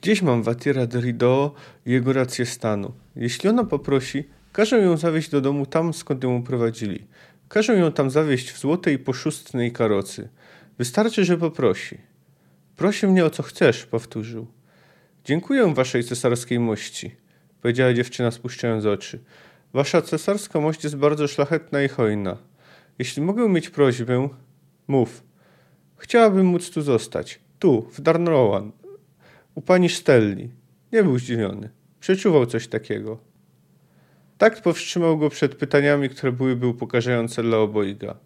Gdzieś mam Watira Derrido i jego rację stanu. Jeśli ona poprosi, każę ją zawieźć do domu tam, skąd ją prowadzili. Każę ją tam zawieźć w złotej poszustnej karocy. Wystarczy, że poprosi. Prosi mnie o co chcesz, powtórzył. Dziękuję waszej cesarskiej mości, powiedziała dziewczyna spuszczając oczy. Wasza cesarska mość jest bardzo szlachetna i hojna. Jeśli mogę mieć prośbę, mów. Chciałabym móc tu zostać. Tu, w Darnrowan. U pani Stelli. Nie był zdziwiony. Przeczuwał coś takiego. Takt powstrzymał go przed pytaniami, które byłyby upokarzające dla obojga.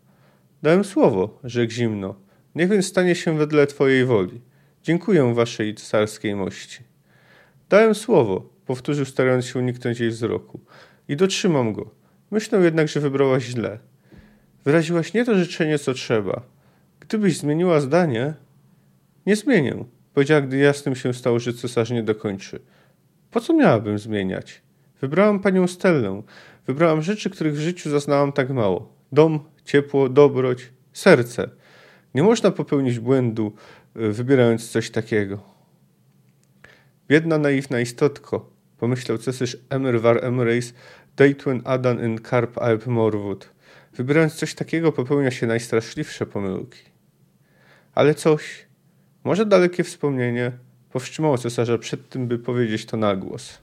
Dałem słowo, rzekł zimno. Niech więc stanie się wedle twojej woli. Dziękuję waszej cesarskiej mości. Dałem słowo, powtórzył starając się uniknąć jej wzroku. I dotrzymam go. Myślę jednak, że wybrałaś źle. Wyraziłaś nie to życzenie, co trzeba. Gdybyś zmieniła zdanie... Nie zmienię, powiedziała, gdy jasnym się stało, że cesarz nie dokończy. Po co miałabym zmieniać? Wybrałam panią Stellę. Wybrałam rzeczy, których w życiu zaznałam tak mało. Dom, ciepło, dobroć, serce. Nie można popełnić błędu, y, wybierając coś takiego. Biedna, naiwna istotko, pomyślał cesarz Emer war Emreis, Deitwen Adan in Karp Alp Morwood. Wybierając coś takiego popełnia się najstraszliwsze pomyłki. Ale coś, może dalekie wspomnienie, powstrzymało cesarza przed tym, by powiedzieć to na głos.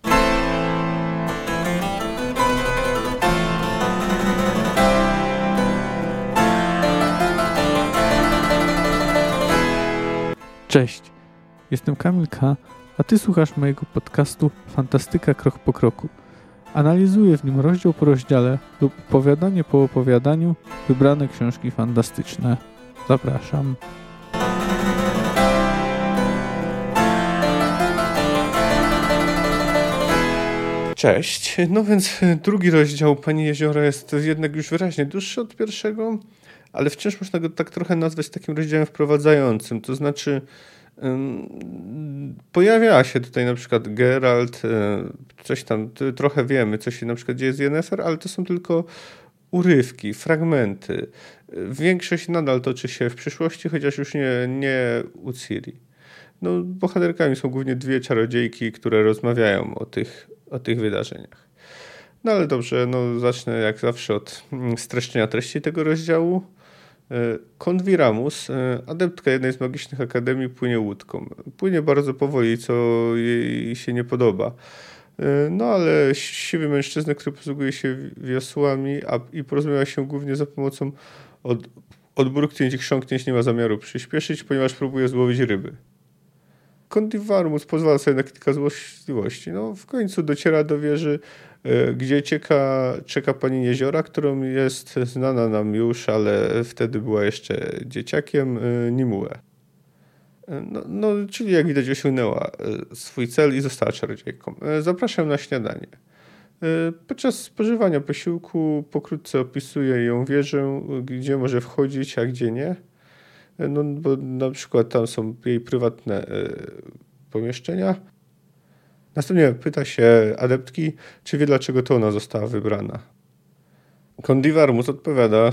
Cześć, jestem Kamil K., a Ty słuchasz mojego podcastu Fantastyka Krok po Kroku. Analizuję w nim rozdział po rozdziale lub opowiadanie po opowiadaniu wybrane książki fantastyczne. Zapraszam. Cześć. No więc drugi rozdział Pani Jeziora jest jednak już wyraźnie dłuższy od pierwszego, ale wciąż można go tak trochę nazwać takim rozdziałem wprowadzającym. To znaczy, Pojawiała się tutaj na przykład Geralt, e, coś tam, trochę wiemy, co się na przykład dzieje z Yennefer, ale to są tylko urywki, fragmenty. Większość nadal toczy się w przyszłości, chociaż już nie, nie u Ciri. No, bohaterkami są głównie dwie czarodziejki, które rozmawiają o tych, o tych wydarzeniach. No ale dobrze, no zacznę jak zawsze od mm, streszczenia treści tego rozdziału. Konviramus, e, adeptka jednej z magicznych akademii, płynie łódką. Płynie bardzo powoli, co jej się nie podoba. E, no ale siwy mężczyzna, który posługuje się wiosłami a, i porozumiewa się głównie za pomocą od, odburknięć i chrząknięć, nie ma zamiaru przyspieszyć, ponieważ próbuje złowić ryby. Kondivarmus pozwala sobie na kilka złośliwości. No, w końcu dociera do wieży, e, gdzie cieka, czeka pani Jeziora, którą jest znana nam już, ale wtedy była jeszcze dzieciakiem, e, Nimue. E, no, no, czyli jak widać osiągnęła swój cel i została czarodziejką. Zapraszam na śniadanie. Podczas spożywania posiłku pokrótce opisuje ją wieżę, gdzie może wchodzić, a gdzie nie. No, bo na przykład tam są jej prywatne e, pomieszczenia. Następnie pyta się adeptki, czy wie dlaczego to ona została wybrana. Kondivarmus odpowiada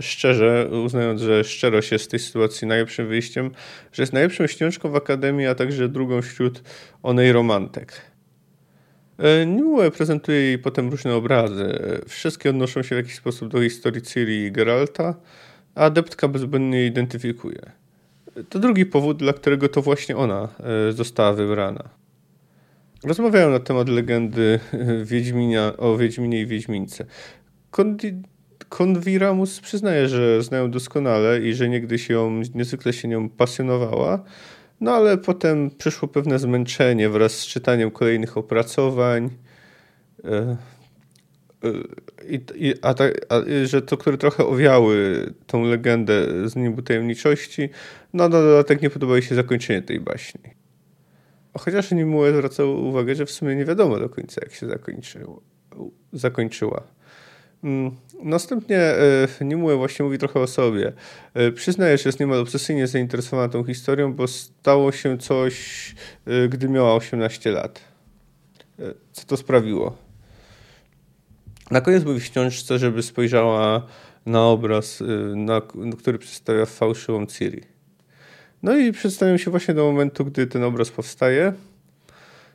szczerze, uznając, że szczerość jest w tej sytuacji najlepszym wyjściem, że jest najlepszą śniączką w Akademii, a także drugą wśród onej romantek. E, Nimue prezentuje jej potem różne obrazy. Wszystkie odnoszą się w jakiś sposób do historii Ciri i Geralta, a adeptka bezbłędnie identyfikuje. To drugi powód, dla którego to właśnie ona e, została wybrana. Rozmawiają na temat legendy e, Wiedźminia, o Wiedźminie i Wiedźmince. Konviramus przyznaje, że znają doskonale i że niegdyś ją, niezwykle się nią pasjonowała, no ale potem przyszło pewne zmęczenie wraz z czytaniem kolejnych opracowań. E, i, a, a, że to, które trochę owiały tą legendę z nibu tajemniczości, no na dodatek nie podobało się zakończenie tej baśni. Chociaż Nimue zwracał uwagę, że w sumie nie wiadomo do końca, jak się zakończyło, zakończyła. Mm, następnie e, Nimue właśnie mówi trochę o sobie. Przyznaje, że jest niemal obsesyjnie zainteresowana tą historią, bo stało się coś, gdy miała 18 lat. Co to sprawiło? Na koniec mówi książce, żeby spojrzała na obraz, y, na, który przedstawia fałszywą Ciri. No i przedstawiam się właśnie do momentu, gdy ten obraz powstaje.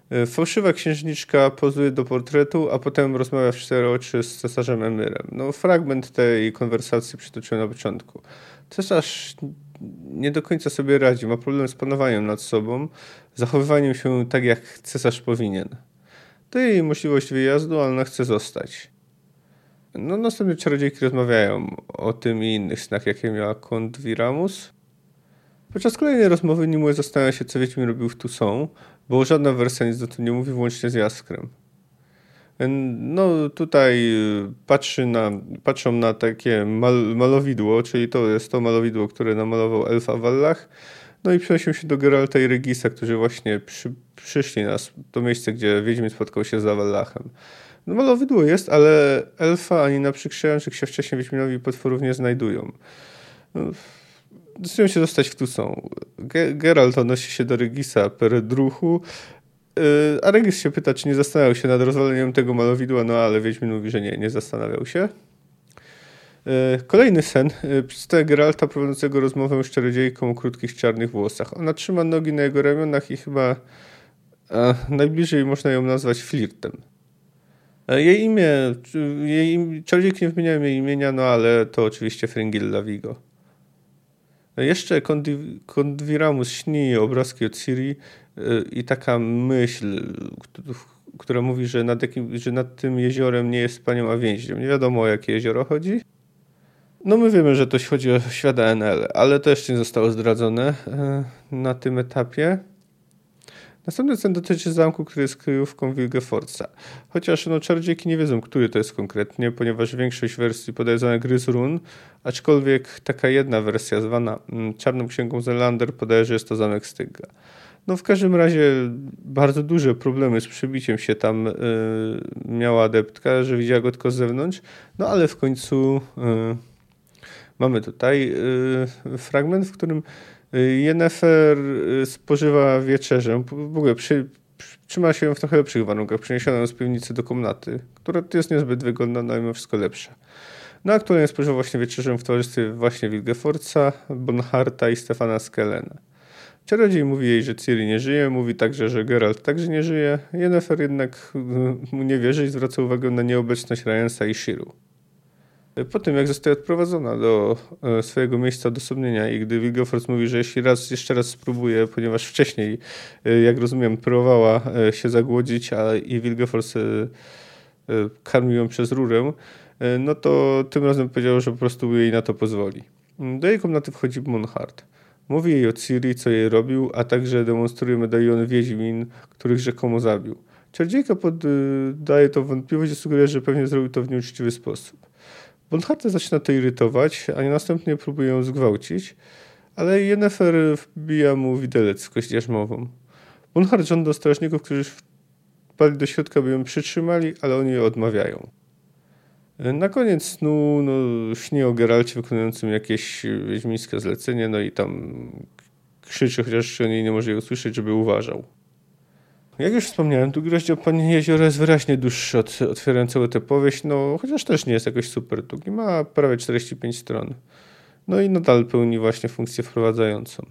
E, fałszywa księżniczka pozuje do portretu, a potem rozmawia w cztery oczy z cesarzem Emyrem. No, fragment tej konwersacji przytoczyłem na początku. Cesarz nie do końca sobie radzi, ma problem z panowaniem nad sobą, zachowywaniem się tak, jak cesarz powinien. To jej możliwość wyjazdu, ale ona chce zostać. No, następnie czarodziejki rozmawiają o tym i innych snach, jakie miała kont Viramus. Podczas kolejnej rozmowy Nimue zastanawia się, co Wiedźmin robił w Toussaint, bo żadna wersja nic do tego nie mówi, włącznie z Jaskrem. No tutaj y, patrzy na, patrzą na takie mal, malowidło, czyli to jest to malowidło, które namalował Elfa w Wallach. No i przeniosą się do Geralta i Regisa, którzy właśnie przy, przyszli na to miejsce, gdzie Wiedźmin spotkał się z Wallachem. No malowidło jest, ale Elfa ani na przykrzyjących się wcześniej Wiedźminowi potworów nie znajdują. No, decydują się zostać w Tusą. Geralt odnosi się do Regisa per druchu, y, a Regis się pyta, czy nie zastanawiał się nad rozwaleniem tego malowidła, no ale Wiedźmin mówi, że nie, nie zastanawiał się. Y, kolejny sen y, przedstawia Geralta prowadzącego rozmowę z czarodziejką o krótkich czarnych włosach. Ona trzyma nogi na jego ramionach i chyba najbliżej można ją nazwać flirtem. Jej imię, jej, czarodziejki nie wymieniają jej imienia, no ale to oczywiście Fringilla Vigo. Jeszcze Kondwiramus śni obrazki od Siri y, i taka myśl, która mówi, że nad, jakim, że nad tym jeziorem nie jest panią, a. Nie wiadomo o jakie jezioro chodzi. No my wiemy, że to chodzi o świata NL, ale to jeszcze nie zostało zdradzone na tym etapie. Następny cen dotyczy zamku, który jest kryjówką Wilgefortza. Chociaż no, czarodziejki nie wiedzą, który to jest konkretnie, ponieważ większość wersji podaje zamek Run, aczkolwiek taka jedna wersja zwana mm, Czarną Księgą Zelander podaje, że jest to zamek Stygga. No w każdym razie bardzo duże problemy z przebiciem się tam y, miała adeptka, że widziała go tylko z zewnątrz, no ale w końcu y, mamy tutaj y, fragment, w którym Jennefer y, spożywa wieczerzę. W ogóle przy, trzyma się w trochę lepszych warunkach. Przeniesiono z piwnicy do komnaty, która jest niezbyt wygodna, no mimo wszystko lepsza. Na której spożywa właśnie wieczerzę w towarzystwie właśnie Wilgefortza, Bonharta i Stefana Skelena. Czarodziej mówi jej, że Ciri nie żyje, mówi także, że Geralt także nie żyje. Yennefer jednak y, mu nie wierzy i zwraca uwagę na nieobecność Ryansa i Shiru. Po tym, jak zostaje odprowadzona do e, swojego miejsca odosobnienia i gdy Wilgefortz mówi, że jeśli raz, jeszcze raz spróbuje, ponieważ wcześniej, e, jak rozumiem, próbowała e, się zagłodzić, a i Wilgefortz karmił ją przez rurę, no to tym razem powiedział, że po prostu jej na to pozwoli. Do jej komnaty wchodzi Monhart. Mówi jej o Ciri, co jej robił, a także demonstruje medaliony Wiedźmin, których rzekomo zabił. Czardziejka poddaje to wątpliwość i sugeruje, że pewnie zrobił to w nieuczciwy sposób. Bonharta zaczyna to irytować, a następnie próbuje ją zgwałcić, ale Yennefer wbija mu widelec w kość jarzmową. Bonhart żąda strażników, którzy wpadli do środka, by ją przytrzymali, ale oni odmawiają. Na koniec snu no, śni o Geralcie wykonującym jakieś wiedźmińskie zlecenie, no i tam krzyczy, chociaż on jej nie może jej usłyszeć, żeby uważał. Jak już wspomniałem, drugi rozdział Panie Jeziora jest wyraźnie dłuższy od otwierającego tę powieść, no chociaż też nie jest jakoś super długi. Ma prawie 45 stron. No i nadal pełni właśnie funkcję wprowadzającą.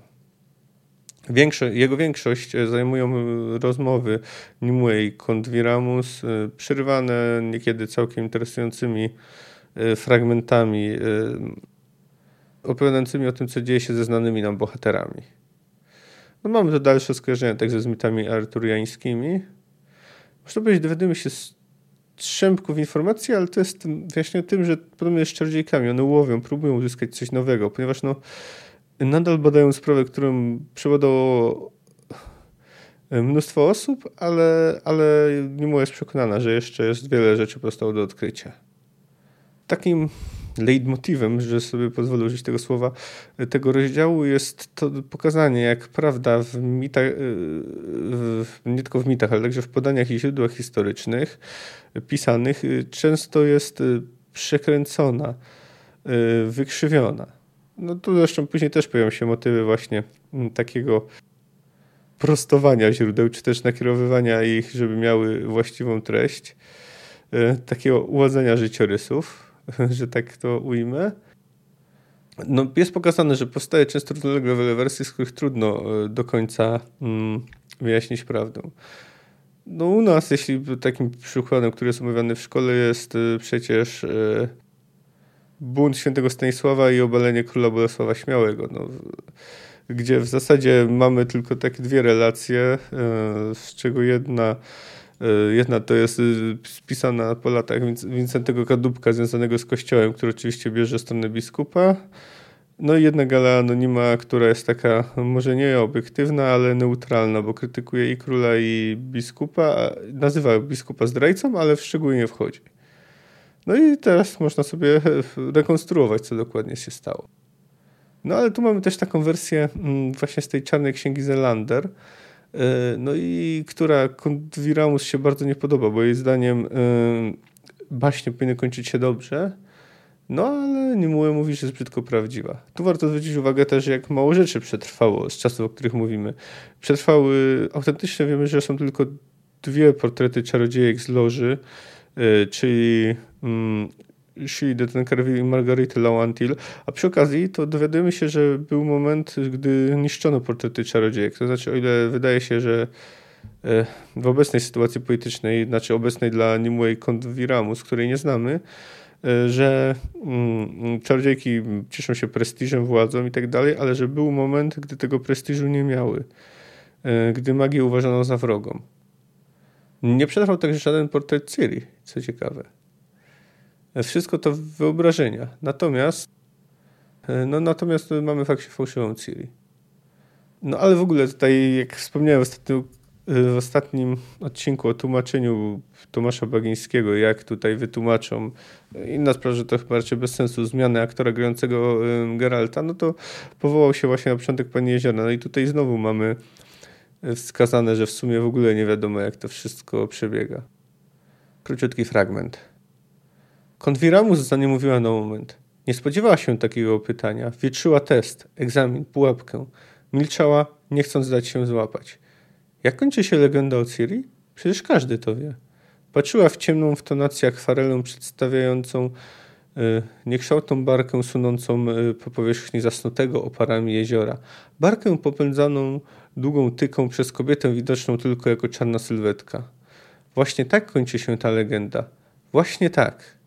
Większo jego większość e, zajmują e, rozmowy Nimue i Kondwiramus, e, przerywane niekiedy całkiem interesującymi fragmentami opowiadającymi o tym, co dzieje się ze znanymi nam bohaterami. No mamy to dalsze skojarzenia także z mitami arturiańskimi. Można powiedzieć, dowiadujemy się z strzępków informacji, ale to jest właśnie tym, że podobnie jest z czardziejkami. One łowią, próbują uzyskać coś nowego, ponieważ no, nadal badają sprawę, którą przebadało mnóstwo osób, ale, ale mimo jest przekonana, że jeszcze jest wiele rzeczy pozostało do odkrycia. Takim leitmotivem, że sobie pozwolę użyć tego słowa, tego rozdziału jest to pokazanie, jak prawda w mitach, y, nie tylko w mitach, ale także w podaniach i źródłach historycznych pisanych y, często jest y, przekręcona, wykrzywiona. No tu zresztą później też pojawią się motywy właśnie mm, takiego prostowania źródeł, czy też nakierowywania ich, żeby miały właściwą treść, takiego uładzenia życiorysów. że tak to ujmę. No, jest pokazane, że powstaje często równolegle wersji, z których trudno e, do końca mm, wyjaśnić prawdę. no u nas, jeśli takim przykładem, który jest omawiany w szkole, jest y, przecież y, bunt świętego Stanisława i obalenie króla Bolesława Śmiałego, no, gdzie w zasadzie mamy tylko takie dwie relacje, y, z czego jedna Jedna to jest spisana po latach Wincentego Kadubka związanego z kościołem, który oczywiście bierze stronę biskupa, no i jedna gala anonima, która jest taka może nie obiektywna, ale neutralna, bo krytykuje i króla, i biskupa. Nazywa biskupa zdrajcą, ale w szczegóły nie wchodzi. No i teraz można sobie rekonstruować, co dokładnie się stało. No ale tu mamy też taką wersję mm, właśnie z tej czarnej księgi Zelander, y, no i która Kondwiramus się bardzo nie podoba, bo jej zdaniem y, baśnie powinny kończyć się dobrze, no, ale Nimue mówi, że jest brzydko prawdziwa. Tu warto zwrócić uwagę też, jak mało rzeczy przetrwało z czasów, o których mówimy. Przetrwały, autentycznie wiemy, że są tylko dwie portrety czarodziejek z loży, yy, czyli mm, Shii de Tenkerville i Margarity Lawantil, a przy okazji to dowiadujemy się, że był moment, gdy niszczono portrety czarodziejek. To znaczy, o ile wydaje się, że e, w obecnej sytuacji politycznej, znaczy obecnej dla Nimue Kondwiramu, z której nie znamy, E, że mm, czarodziejki cieszą się prestiżem, władzą i tak dalej, ale że był moment, gdy tego prestiżu nie miały, e, gdy magię uważano za wrogą. Nie przetrwał także żaden portret Ciri, co ciekawe. E, wszystko to wyobrażenia. Natomiast no natomiast mamy faktycznie fałszywą Ciri. No ale w ogóle tutaj, jak wspomniałem w ostatnim w ostatnim odcinku o tłumaczeniu Tomasza Bagińskiego, jak tutaj wytłumaczą, inna sprawa, że to chyba raczej bez sensu, zmiany aktora grającego Geralta, no to powołał się właśnie na początek Pani Jeziora. No i tutaj znowu mamy wskazane, że w sumie w ogóle nie wiadomo, jak to wszystko przebiega. Króciutki fragment. Konwiramus za nie mówiła na moment. Nie spodziewała się takiego pytania. Wietrzyła test, egzamin, pułapkę. Milczała, nie chcąc dać się złapać. Jak kończy się legenda o Ciri? Przecież każdy to wie. Patrzyła w ciemną w tonacji akwarelę przedstawiającą y, niekształtną barkę sunącą y, po powierzchni zasnutego oparami jeziora. Barkę popędzaną długą tyką przez kobietę widoczną tylko jako czarna sylwetka. Właśnie tak kończy się ta legenda. Właśnie tak.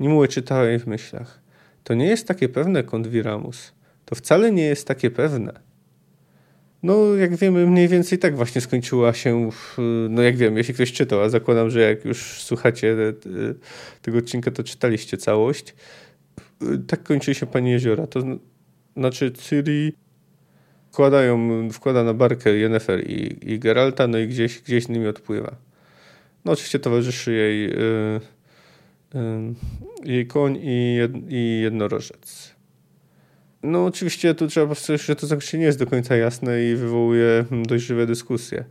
Nimułę czytała jej w myślach. To nie jest takie pewne, Kondwiramus. To wcale nie jest takie pewne. No, jak wiemy, mniej więcej tak właśnie skończyła się, no jak wiem, jeśli ktoś czytał, a zakładam, że jak już słuchacie tego odcinka, to czytaliście całość. Tak kończy się Pani Jeziora. To znaczy Ciri wkładają, wkłada na barkę Yennefer i, i Geralta, no i gdzieś, gdzieś z nimi odpływa. No oczywiście towarzyszy jej, yy, jej koń i, jed, i jednorożec. No oczywiście tu trzeba powstrzymać, że to zakończenie nie jest do końca jasne i wywołuje dość żywe dyskusje.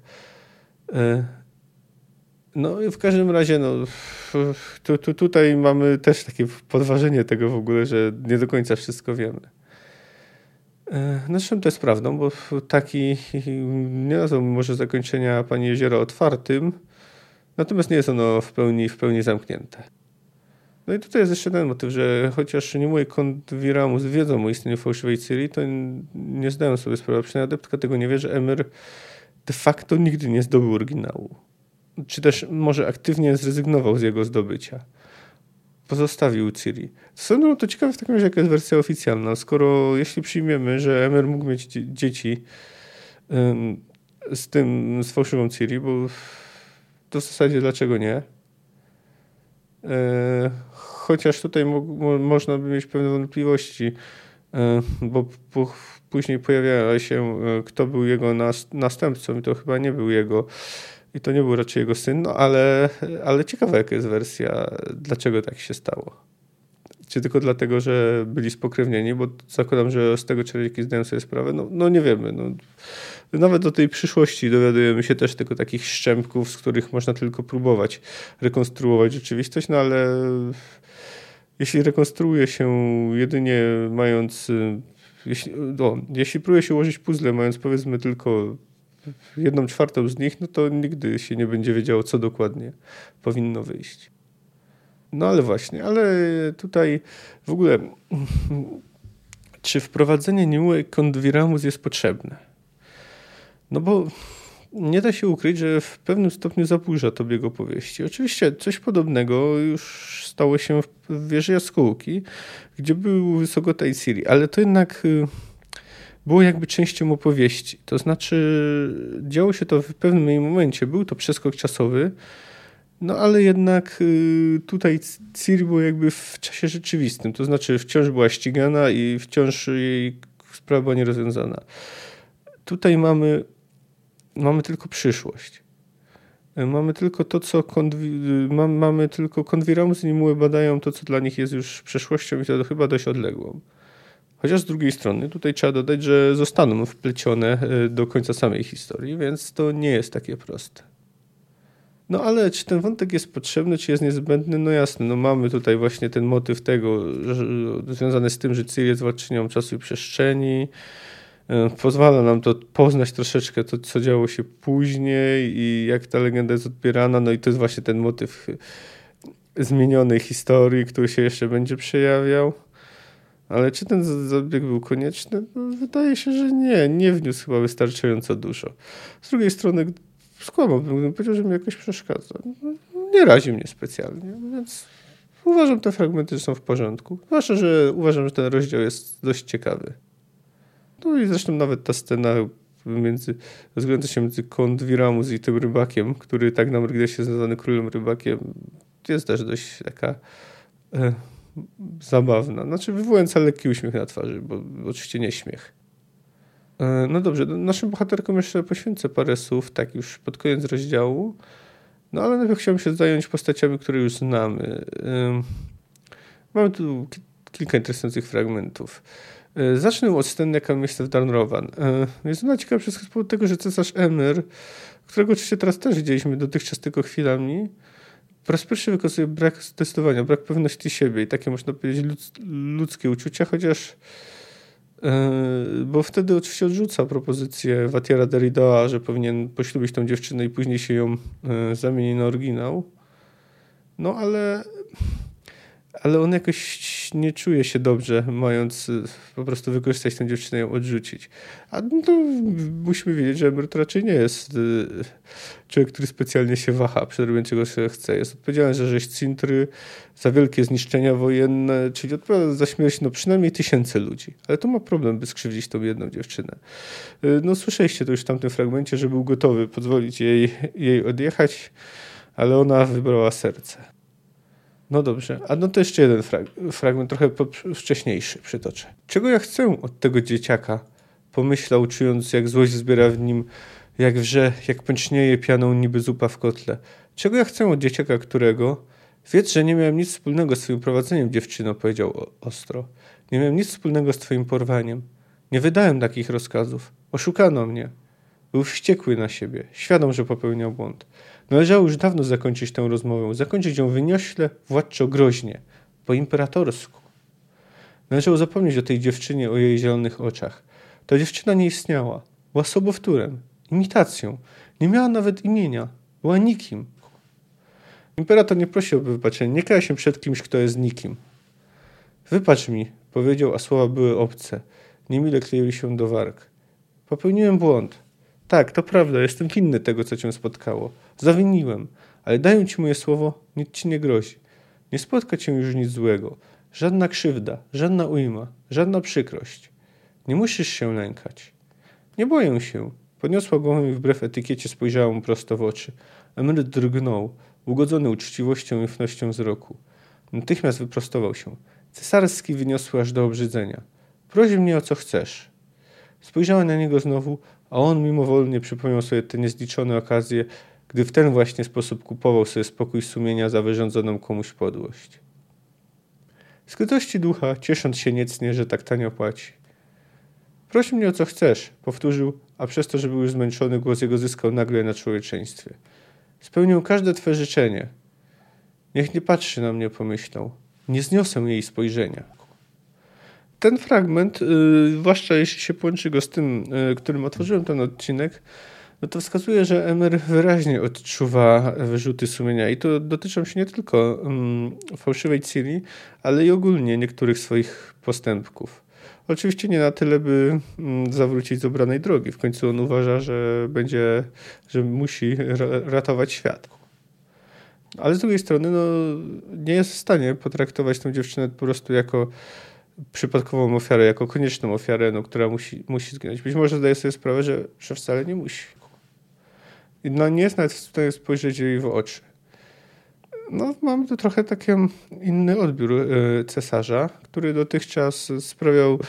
E, no i w każdym razie no, tu, tu, tutaj mamy też takie podważenie tego w ogóle, że nie do końca wszystko wiemy. E, no zresztą to jest prawdą, bo taki nie nazwałbym może zakończenia Pani Jeziora otwartym, natomiast nie jest ono w pełni, w pełni zamknięte. No i tutaj jest jeszcze ten motyw, że chociaż nie mój Kondwiramus wiedzą o istnieniu fałszywej Ciri, to nie zdają sobie sprawy, przynajmniej adeptka tego nie wie, że Emir de facto nigdy nie zdobył oryginału. Czy też może aktywnie zrezygnował z jego zdobycia. Pozostawił Ciri. No to ciekawe w takim razie, jaka jest wersja oficjalna. Skoro, jeśli przyjmiemy, że Emir mógł mieć dzieci um, z tym, z fałszywą Ciri, bo to w zasadzie dlaczego nie? E, chociaż tutaj mo można by mieć pewne wątpliwości, e, bo później pojawiała się, e, kto był jego następcą i to chyba nie był jego i to nie był raczej jego syn, no ale, ale ciekawa jaka jest wersja, dlaczego tak się stało. Czy tylko dlatego, że byli spokrewnieni, bo zakładam, że z tego człowieki zdają sobie sprawę, no, no nie wiemy. No. Nawet do tej przyszłości dowiadujemy się też tylko takich szczępków, z których można tylko próbować rekonstruować rzeczywistość, no ale jeśli rekonstruuje się jedynie mając, jeśli, no, jeśli próbuje się ułożyć puzzle, mając powiedzmy tylko jedną czwartą z nich, no to nigdy się nie będzie wiedziało, co dokładnie powinno wyjść. No ale właśnie, ale tutaj w ogóle czy wprowadzenie New Kondwiramus jest potrzebne? No bo nie da się ukryć, że w pewnym stopniu zaburza to bieg opowieści. Oczywiście coś podobnego już stało się w wieży jaskółki, gdzie był Wysokotaj Ciri, ale to jednak y, było jakby częścią opowieści. To znaczy działo się to w pewnym momencie, był to przeskok czasowy, no ale jednak y, tutaj Ciri było jakby w czasie rzeczywistym, to znaczy wciąż była ścigana i wciąż jej sprawa była nierozwiązana. Tutaj mamy, mamy tylko przyszłość. Mamy tylko to, co mamy, mamy tylko konwiramus i badają to, co dla nich jest już przeszłością i to chyba dość odległą. Chociaż z drugiej strony tutaj trzeba dodać, że zostaną wplecione e, do końca samej historii, więc to nie jest takie proste. No ale czy ten wątek jest potrzebny, czy jest niezbędny? No jasne, no mamy tutaj właśnie ten motyw tego, że, związany z tym, że Ciri jest władczynią czasu i przestrzeni. E, pozwala nam to poznać troszeczkę to, co działo się później i jak ta legenda jest odbierana. No i to jest właśnie ten motyw zmienionej historii, który się jeszcze będzie przejawiał. Ale czy ten zabieg był konieczny? No, wydaje się, że nie. Nie wniósł chyba wystarczająco dużo. Z drugiej strony skłamałbym, gdybym powiedział, że mi jakoś przeszkadza. Nie razi mnie specjalnie, więc uważam te fragmenty, są w porządku. Zwłaszcza, że uważam, że ten rozdział jest dość ciekawy. No i zresztą nawet ta scena między, rozgrywająca się między Kondwiramus i tym rybakiem, który tak nam gdzieś jest nazwany królem rybakiem, jest też dość taka e, zabawna. Znaczy wywołująca lekki uśmiech na twarzy, bo, oczywiście nie śmiech. E, no dobrze, no, naszym bohaterkom jeszcze poświęcę parę słów, tak już pod koniec rozdziału. No ale najpierw chciałbym się zająć postaciami, które już znamy. Mamy tu kilka interesujących fragmentów. E, zacznę od miejsce w Darnrowan. E, jest ona ciekawa przez powód tego, że cesarz Emir, którego oczywiście teraz też widzieliśmy dotychczas tylko chwilami, po raz pierwszy wykazuje brak zdecydowania, brak pewności siebie i takie można powiedzieć ludzkie uczucia, chociaż e, bo wtedy oczywiście odrzuca propozycję Watiera Derridoa, że powinien poślubić tą dziewczynę i później się ją zamieni na oryginał. No ale ale on jakoś nie czuje się dobrze, mając y, po prostu wykorzystać tę dziewczynę ją odrzucić. A no, musimy wiedzieć, że emeryt raczej nie jest y, człowiek, który specjalnie się waha przed robieniem czego się chce. Jest odpowiedzialny za rzeź Cintry, za wielkie zniszczenia wojenne, czyli odpowiada za śmierć no, przynajmniej tysięcy ludzi. Ale to ma problem, by skrzywdzić tą jedną dziewczynę. Y, no słyszeliście to już w tamtym fragmencie, że był gotowy pozwolić jej, jej odjechać, ale ona wybrała serce. No dobrze, a no to jeszcze jeden frag fragment, trochę wcześniejszy przytoczę. Czego ja chcę od tego dzieciaka? Pomyślał, czując jak złość zbiera w nim, jak wrze, jak pęcznieje pianą niby zupa w kotle. Czego ja chcę od dzieciaka, którego... Wiedz, że nie miałem nic wspólnego z twoim prowadzeniem, dziewczyno, powiedział ostro. Nie miałem nic wspólnego z twoim porwaniem. Nie wydałem takich rozkazów. Oszukano mnie. Był wściekły na siebie, świadom, że popełniał błąd. Należało już dawno zakończyć tę rozmowę, zakończyć ją wyniośle, władczo groźnie, po imperatorsku. Należało zapomnieć o tej dziewczynie, o jej zielonych oczach. Ta dziewczyna nie istniała. Była sobowtórem, imitacją. Nie miała nawet imienia. Była nikim. Imperator nie prosił o wybaczenie. Nie kaja się przed kimś, kto jest nikim. Wypacz mi, powiedział, a słowa były obce. Niemile kleiły się do warg. Popełniłem błąd. Tak, to prawda, jestem winny tego, co cię spotkało. Zawiniłem, ale daję ci moje słowo, nic ci nie grozi. Nie spotka cię już nic złego. Żadna krzywda, żadna ujma, żadna przykrość. Nie musisz się lękać. Nie boję się. Podniosła głowę i wbrew etykiecie spojrzała mu prosto w oczy. Emeryt drgnął, ugodzony uczciwością i ufnością wzroku. Natychmiast wyprostował się. Cesarski wyniosły aż do obrzydzenia. Proś mnie o co chcesz. Spojrzała na niego znowu, a on mimowolnie przypomniał sobie te niezliczone okazje, gdy w ten właśnie sposób kupował sobie spokój sumienia za wyrządzoną komuś podłość. Skrytości ducha, ciesząc się niecnie, że tak tanio płaci. Proś mnie o co chcesz, powtórzył, a przez to, że był już zmęczony, głos jego zyskał nagle na człowieczeństwie. Spełnię każde twe życzenie. Niech nie patrzy na mnie, pomyślał. Nie zniosę jej spojrzenia. Ten fragment, yy, zwłaszcza jeśli się połączy go z tym, yy, którym otworzyłem ten odcinek, no to wskazuje, że Emer wyraźnie odczuwa wyrzuty sumienia i to dotyczą się nie tylko um, fałszywej Ciri, ale i ogólnie niektórych swoich postępków. Oczywiście nie na tyle, by mm, zawrócić z obranej drogi. W końcu on uważa, że będzie, że musi ratować świat. Ale z drugiej strony no, nie jest w stanie potraktować tę dziewczynę po prostu jako przypadkową ofiarę, jako konieczną ofiarę, no, która musi, musi zginąć. Być może zdaje sobie sprawę, że, że wcale nie musi. No, nie nawet w stanie spojrzeć jej w oczy. No, mamy tu trochę taki inny odbiór e, cesarza, który dotychczas sprawiał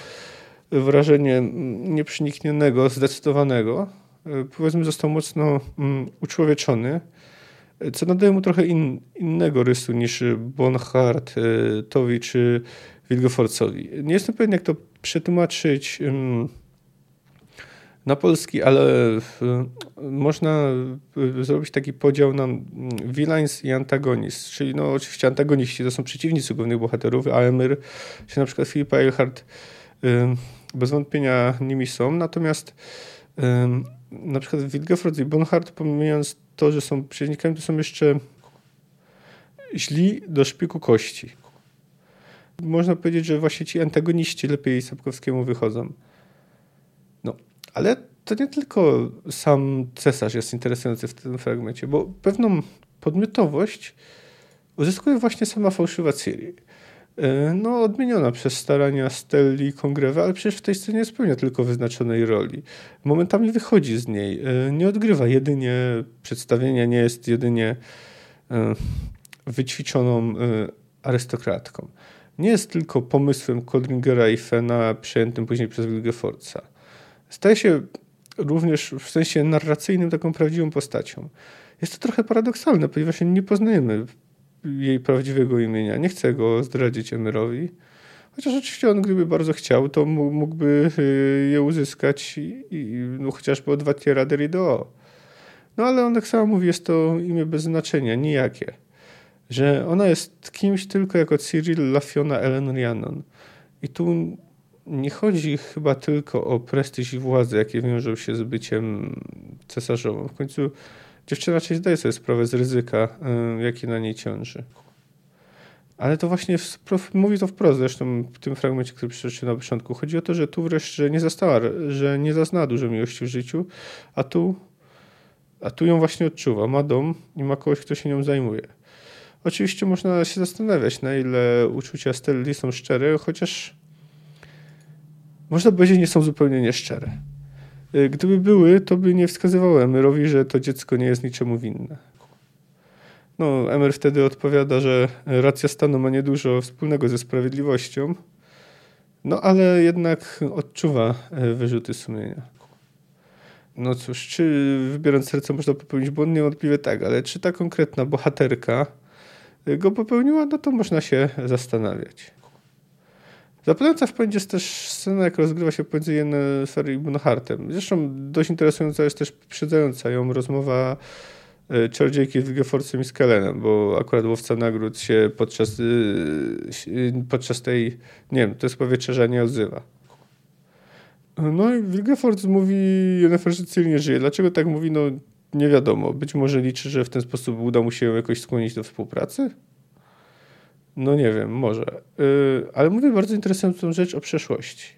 wrażenie nieprzeniknionego, zdecydowanego. E, powiedzmy, został mocno mm, uczłowieczony, co nadaje mu trochę in, innego rysu niż Bonhart, e, Towi czy Wilgefortzowi. Nie jestem pewien, jak to przetłumaczyć na polski, ale można zrobić taki podział na villains i antagonist, czyli no oczywiście antagoniści to są przeciwnicy głównych bohaterów, a Emir, czy na przykład Filipa Eilhart bez wątpienia nimi są, natomiast na przykład Wilgefort i Bonhart, pomijając to, że są przeciwnikami, to są jeszcze źli do szpiku kości. Można powiedzieć, że właśnie ci antagoniści lepiej Sapkowskiemu wychodzą. Ale to nie tylko sam cesarz jest interesujący w tym fragmencie, bo pewną podmiotowość uzyskuje właśnie sama fałszywa Ciri. E, no, odmieniona przez starania Stelli Kongrewa, ale przecież w tej scenie spełnia tylko wyznaczonej roli. Momentami wychodzi z niej, e, nie odgrywa jedynie przedstawienia, nie jest jedynie e, wyćwiczoną arystokratką. Nie jest tylko pomysłem Kodringera i Fena przejętym później przez Wilgefortza staje się również w sensie narracyjnym taką prawdziwą postacią. Jest to trochę paradoksalne, ponieważ nie poznajemy jej prawdziwego imienia. Nie chcę go zdradzić Emerowi. Chociaż oczywiście on, gdyby bardzo chciał, to mógłby y, je uzyskać i, no, chociażby od Watiera Derrido. No ale on tak samo mówi, jest to imię bez znaczenia, nijakie. Że ona jest kimś tylko jako Cyril Lafiona Ellen Rhiannon. I tu nie chodzi chyba tylko o prestiż i władzę, jakie wiążą się z byciem cesarzową. W końcu dziewczyna raczej zdaje sobie sprawę z ryzyka, y, jakie na niej ciąży. Ale to właśnie mówi to wprost, zresztą w tym fragmencie, który przeczytałem na początku. Chodzi o to, że tu wreszcie nie zastała, że nie zaznała dużo miłości w życiu, a tu, a tu ją właśnie odczuwa. Ma dom i ma kogoś, kto się nią zajmuje. Oczywiście można się zastanawiać, na ile uczucia Stelli są szczere, chociaż można powiedzieć, nie są zupełnie nieszczere. Y, gdyby były, to by nie wskazywały Emerowi, że to dziecko nie jest niczemu winne. No, Emer wtedy odpowiada, że racja stanu ma niedużo wspólnego ze sprawiedliwością, no ale jednak odczuwa e, wyrzuty sumienia. No cóż, czy wybierając serce można popełnić błąd? Niewątpliwie tak, ale czy ta konkretna bohaterka e, go popełniła? No to można się zastanawiać. Zapadająca w pamięci jest też scena, jak rozgrywa się pomiędzy Yennefer i Bonhartem. Zresztą dość interesująca jest też poprzedzająca ją rozmowa e, czarodziejki z Wilgeforcem i Skelenem, bo akurat łowca nagród się podczas, e, podczas tej, nie wiem, to jest powieczerzenia nie odzywa. No i Wilgefort mówi Yennefer, że nie żyje. Dlaczego tak mówi? No nie wiadomo. Być może liczy, że w ten sposób uda mu się jakoś skłonić do współpracy? No nie wiem, może. Yy, ale mówię bardzo interesującą rzecz o przeszłości.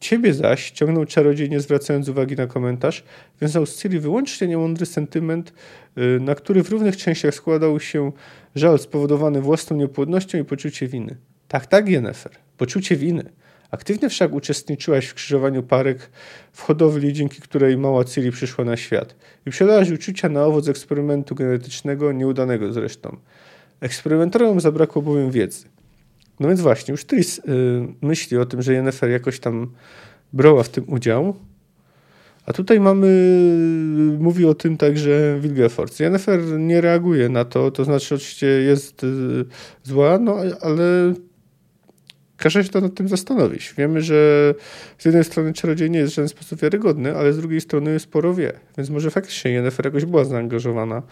Ciebie zaś ciągnął czarodziej, nie zwracając uwagi na komentarz, wiązał z Ciri wyłącznie niemądry sentyment, yy, na który w równych częściach składał się żal spowodowany własną niepłodnością i poczucie winy. Tak, tak, Jennefer, poczucie winy. Aktywnie wszak uczestniczyłaś w krzyżowaniu parek w hodowli, dzięki której mała Ciri przyszła na świat i przelałaś uczucia na owoc eksperymentu genetycznego, nieudanego zresztą. Eksperymentarium zabrakło bowiem wiedzy. No więc właśnie, już Tris y, myśli o tym, że Yennefer jakoś tam brała w tym udział, a tutaj mamy, mówi o tym także Wilgefortz. Yennefer nie reaguje na to, to znaczy oczywiście jest y, zła, no ale każe się to nad tym zastanowić. Wiemy, że z jednej strony czarodziej nie jest w żaden sposób wiarygodny, ale z drugiej strony sporo wie, więc może faktycznie Yennefer jakoś była zaangażowana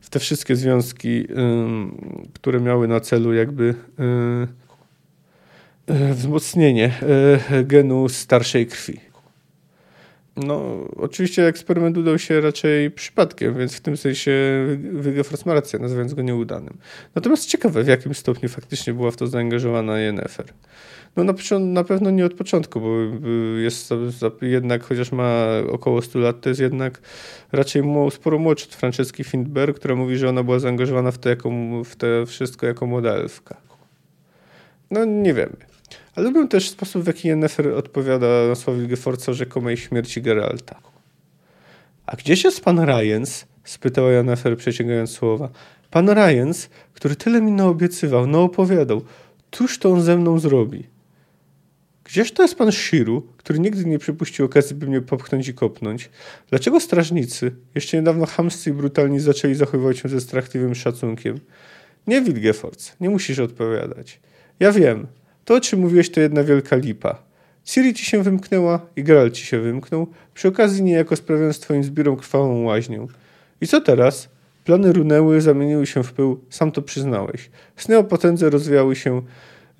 w te wszystkie związki, które miały na celu jakby y, wzmocnienie y, genu starszej krwi. no, oczywiście eksperyment udał się raczej przypadkiem, więc w tym sensie Wigefors ma rację, nazywając go nieudanym. Natomiast ciekawe, w jakim stopniu faktycznie była w to zaangażowana Yennefer. No na, na pewno nie od początku, bo jest jednak, chociaż ma około 100 lat, to jest jednak raczej sporo młodszy od Franceski Findberg, która mówi, że ona była zaangażowana w to, jako, w to wszystko jako młoda elfka. No nie wiemy. Ale lubię też sposób, w jaki Yennefer odpowiada na słowa Wilgefortza o rzekomej śmierci Geralta. A gdzieś jest pan Ryans? spytała Yennefer przeciągając słowa. Pan Ryans, który tyle mi naobiecywał, naopowiadał. Cóż to on ze mną zrobi? Gdzież to jest pan Shiru, który nigdy nie przypuścił okazji, by mnie popchnąć i kopnąć? Dlaczego strażnicy, jeszcze niedawno chamscy i brutalni, zaczęli zachowywać się ze strachliwym szacunkiem? Nie, Wilgefortz, nie musisz odpowiadać. Ja wiem, to, o czym mówiłeś, to jedna wielka lipa. Ciri ci się wymknęła i Geralt ci się wymknął, przy okazji niejako sprawiając twoim zbiorą krwawą łaźnię. I co teraz? Plany runęły, zamieniły się w pył, sam to przyznałeś. Sny o potędze rozwijały się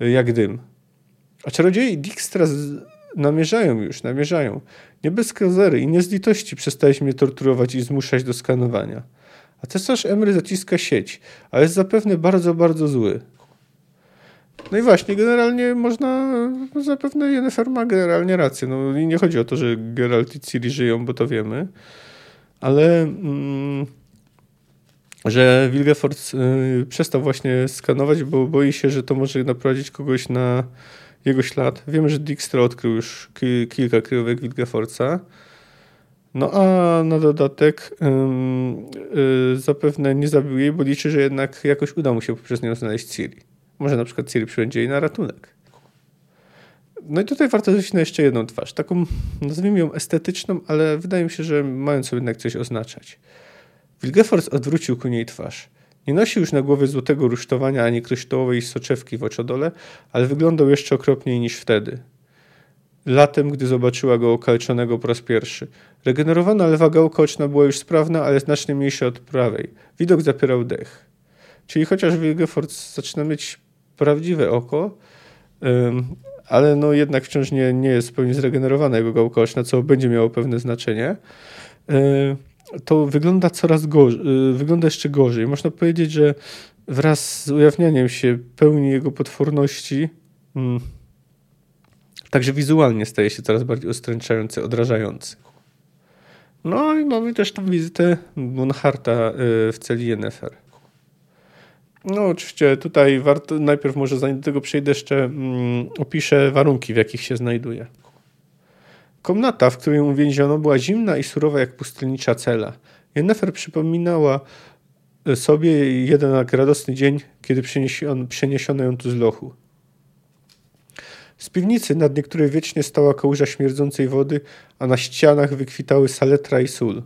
y, jak dym. A czarodzieje Dijkstra namierzają już, namierzają. Nie bez kozery i nie z litości przestałeś mnie torturować i zmuszać do skanowania. A cesarz Emry zaciska sieć, ale jest zapewne bardzo, bardzo zły. No i właśnie, generalnie można, zapewne Yennefer ma generalnie rację. No i nie chodzi o to, że Geralt i Ciri żyją, bo to wiemy, ale mm, że Wilgefort y, przestał właśnie skanować, bo boi się, że to może naprowadzić kogoś na jego ślad. Wiemy, że Dijkstra odkrył już ki kilka kryjówek Wilgefortza. No a na dodatek y, zapewne nie zabił jej, bo liczy, że jednak jakoś uda mu się poprzez nią znaleźć Ciri. Może na przykład Ciri przybędzie jej na ratunek. No i tutaj warto zwrócić na jeszcze jedną twarz, taką nazwijmy ją estetyczną, ale wydaje mi się, że mającą jednak coś oznaczać. Wilgefors odwrócił ku niej twarz. Nie nosił już na głowie złotego rusztowania ani kryształowej soczewki w oczodole, ale wyglądał jeszcze okropniej niż wtedy. Latem, gdy zobaczyła go okalczonego po raz pierwszy. Regenerowana lewa gałka oczna była już sprawna, ale znacznie mniejsza od prawej. Widok zapierał dech. Czyli chociaż Wilgefort zaczyna mieć prawdziwe oko, ale no jednak wciąż nie, nie jest pełni zregenerowana jego gałka oczna, co będzie miało pewne znaczenie, to wygląda coraz gorzej, y, wygląda jeszcze gorzej. Można powiedzieć, że wraz z ujawnianiem się pełni jego potworności, mm, także wizualnie staje się coraz bardziej ostręczający, odrażający. No i mamy też tą wizytę Bonharta y, w celi Yennefer. No oczywiście tutaj warto, najpierw może zanim do tego przejdę jeszcze mm, opiszę warunki, w jakich się znajduje. Komnata, w której uwięziono, była zimna i surowa jak pustelnicza cela. Jennefer przypominała sobie jeden radosny dzień, kiedy przeniesiono ją tu z lochu. Z piwnicy, nad niektórej wiecznie stała kałuża śmierdzącej wody, a na ścianach wykwitały saletra i sól.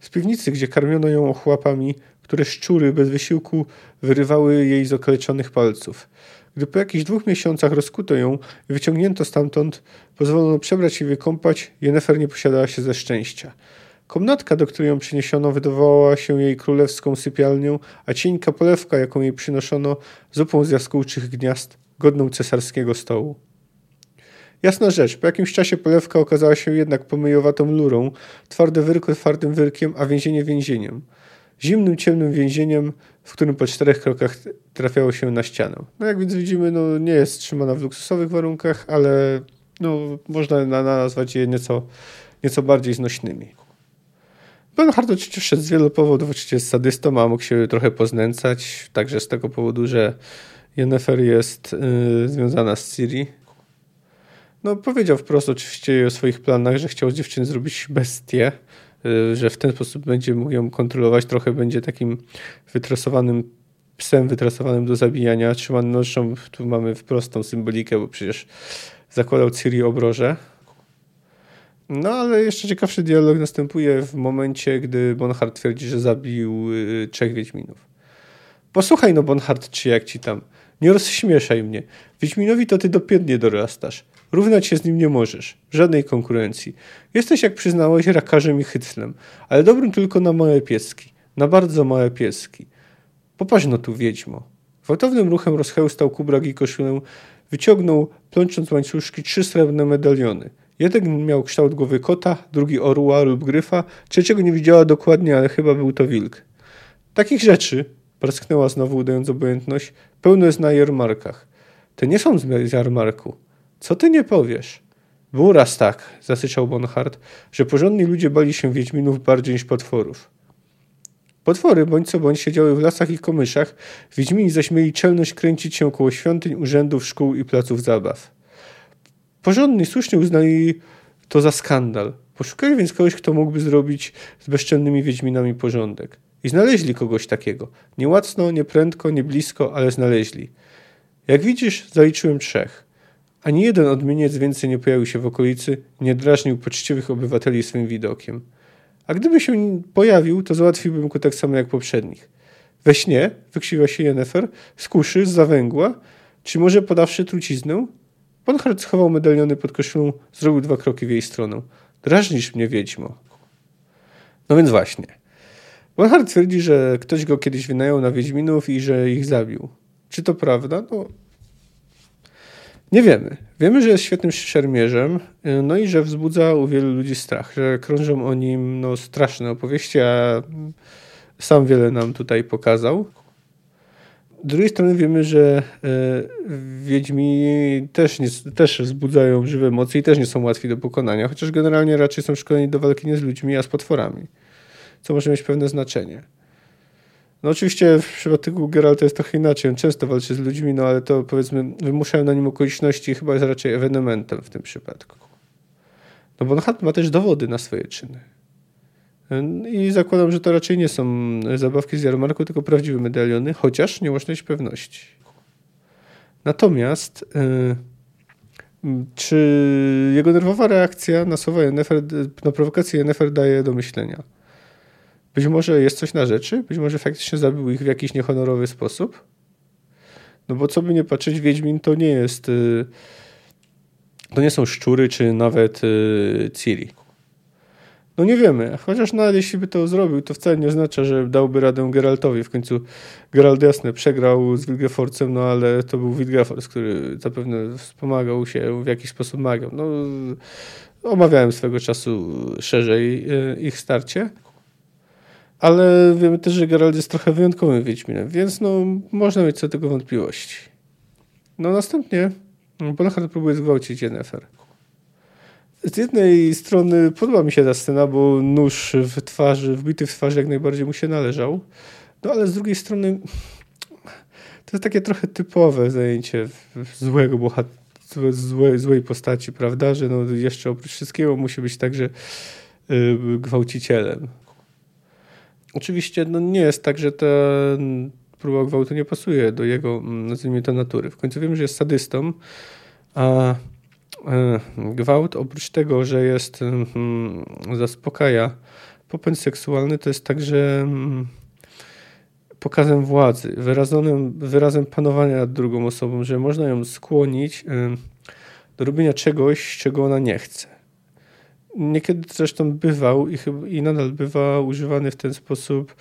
Z piwnicy, gdzie karmiono ją ochłapami, które szczury bez wysiłku wyrywały jej z okaleczonych palców. Gdy po jakichś dwóch miesiącach rozkuto ją i wyciągnięto stamtąd, pozwolono przebrać i wykąpać, Jennefer nie posiadała się ze szczęścia. Komnatka, do której ją przyniesiono, wydawała się jej królewską sypialnią, a cieńka polewka, jaką jej przynoszono, zupą z jaskółczych gniazd, godną cesarskiego stołu. Jasna rzecz, po jakimś czasie polewka okazała się jednak pomyjowatą lurą, twarde wyrko twardym wyrkiem, a więzienie więzieniem. Zimnym, ciemnym więzieniem, w którym po czterech krokach trafiało się na ścianę. No jak więc widzimy, no nie jest trzymana w luksusowych warunkach, ale no, można nazwać je nieco, nieco bardziej znośnymi. Bernhard oczywiście szedł z wielu powodów, oczywiście jest sadystą, a mógł się trochę poznęcać, także z tego powodu, że Yennefer jest yy, związana z Ciri. No powiedział wprost oczywiście o swoich planach, że chciał z dziewczyny zrobić bestię, że w ten sposób będzie mógł ją kontrolować, trochę będzie takim wytresowanym psem wytresowanym do zabijania, trzymanym nożą, tu mamy wprost tą symbolikę, bo przecież zakładał Ciri obroże. No ale jeszcze ciekawszy dialog następuje w momencie, gdy Bonhart twierdzi, że zabił y, trzech Wiedźminów. Posłuchaj no Bonhart, czy jak ci tam. Nie rozśmieszaj mnie. Wiedźminowi to ty dopiętnie dorastasz. Równać się z nim nie możesz. Żadnej konkurencji. Jesteś, jak przyznałeś, rakarzem i hyclem, ale dobrym tylko na małe pieski. Na bardzo małe pieski. Popatrz no tu, wiedźmo. Gwałtownym ruchem rozchełstał kubrak i koszulę, wyciągnął, plącząc łańcuszki, trzy srebrne medaliony. Jeden miał kształt głowy kota, drugi orła lub gryfa, trzeciego nie widziała dokładnie, ale chyba był to wilk. Takich rzeczy, parsknęła znowu udając obojętność, pełno jest na jarmarkach. Te nie są z jarmarku. Co ty nie powiesz? Było raz tak, zasyczał Bonhart, że porządni ludzie bali się wiedźminów bardziej niż potworów. Potwory bądź co bądź siedziały w lasach i komyszach, wiedźmini zaś mieli czelność kręcić się koło świątyń, urzędów, szkół i placów zabaw. Porządni słusznie uznali to za skandal. Poszukali więc kogoś, kto mógłby zrobić z bezczelnymi wiedźminami porządek. I znaleźli kogoś takiego. Nie łacno, nie prędko, nie blisko, ale znaleźli. Jak widzisz, zaliczyłem trzech. Ani jeden odmieniec więcej nie pojawił się w okolicy, nie drażnił poczciwych obywateli swoim widokiem. A gdyby się pojawił, to załatwiłbym go tak samo jak poprzednich. We śnie, wykrzywa się Jennefer, z kuszy, z zawęgła, czy może podawszy truciznę? Bonhart schował medaliony pod koszulą, zrobił dwa kroki w jej stronę. Drażnisz mnie, wiedźmo. No więc właśnie. Bonhart twierdzi, że ktoś go kiedyś wynajął na wiedźminów i że ich zabił. Czy to prawda? No, nie wiemy. Wiemy, że jest świetnym szermierzem, no i że wzbudza u wielu ludzi strach, że krążą o nim no, straszne opowieści, a sam wiele nam tutaj pokazał. Z drugiej strony wiemy, że e, Wiedźmi też, nie, też wzbudzają żywe emocje i też nie są łatwi do pokonania, chociaż generalnie raczej są szkoleni do walki nie z ludźmi, a z potworami, co może mieć pewne znaczenie. No oczywiście w przypadku Geralta jest trochę inaczej. On często walczy z ludźmi, no ale to powiedzmy wymuszają na nim okoliczności chyba jest raczej ewenementem w tym przypadku. No bo Hat ma też dowody na swoje czyny. I zakładam, że to raczej nie są zabawki z jarmarku, tylko prawdziwe medaliony, chociaż nie można mieć pewności. Natomiast yy, czy jego nerwowa reakcja na słowa Yennefer, na prowokację Yennefer daje do myślenia? Być może jest coś na rzeczy, być może faktycznie zabił ich w jakiś niehonorowy sposób. No bo co by nie patrzeć, Wiedźmin to nie jest. Y, to nie są szczury, czy nawet y, Ciri. No nie wiemy, chociaż nawet jeśli by to zrobił, to wcale nie oznacza, że dałby radę Geraltowi. W końcu Geralt jasne przegrał z Wilgeforcem, no ale to był Wilgefort, który zapewne wspomagał się, w jakiś sposób magią. No, omawiałem swego czasu szerzej y, ich starcie ale wiemy też, że Geralt jest trochę wyjątkowym Wiedźminem, więc no, można mieć co do tego wątpliwości. No następnie Bonhart próbuje zgwałcić Yennefer. Z jednej strony podoba mi się ta scena, bo nóż w twarzy, wbity w twarzy jak najbardziej mu się należał, no ale z drugiej strony to jest takie trochę typowe zajęcie złego bohatera, złej, złej postaci, prawda, że no jeszcze oprócz wszystkiego musi być także y, gwałcicielem. Oczywiście no, nie jest tak, że ta próba gwałtu nie pasuje do jego, mm, nazwijmy to, natury. W końcu wiemy, że jest sadystą, a e, gwałt oprócz tego, że jest mm, zaspokaja popęd seksualny, to jest także mm, pokazem władzy, wyrazonym, wyrazem panowania nad drugą osobą, że można ją skłonić do robienia czegoś, czego ona nie chce. Niekiedy zresztą bywał i, chyba, i nadal bywa używany w ten sposób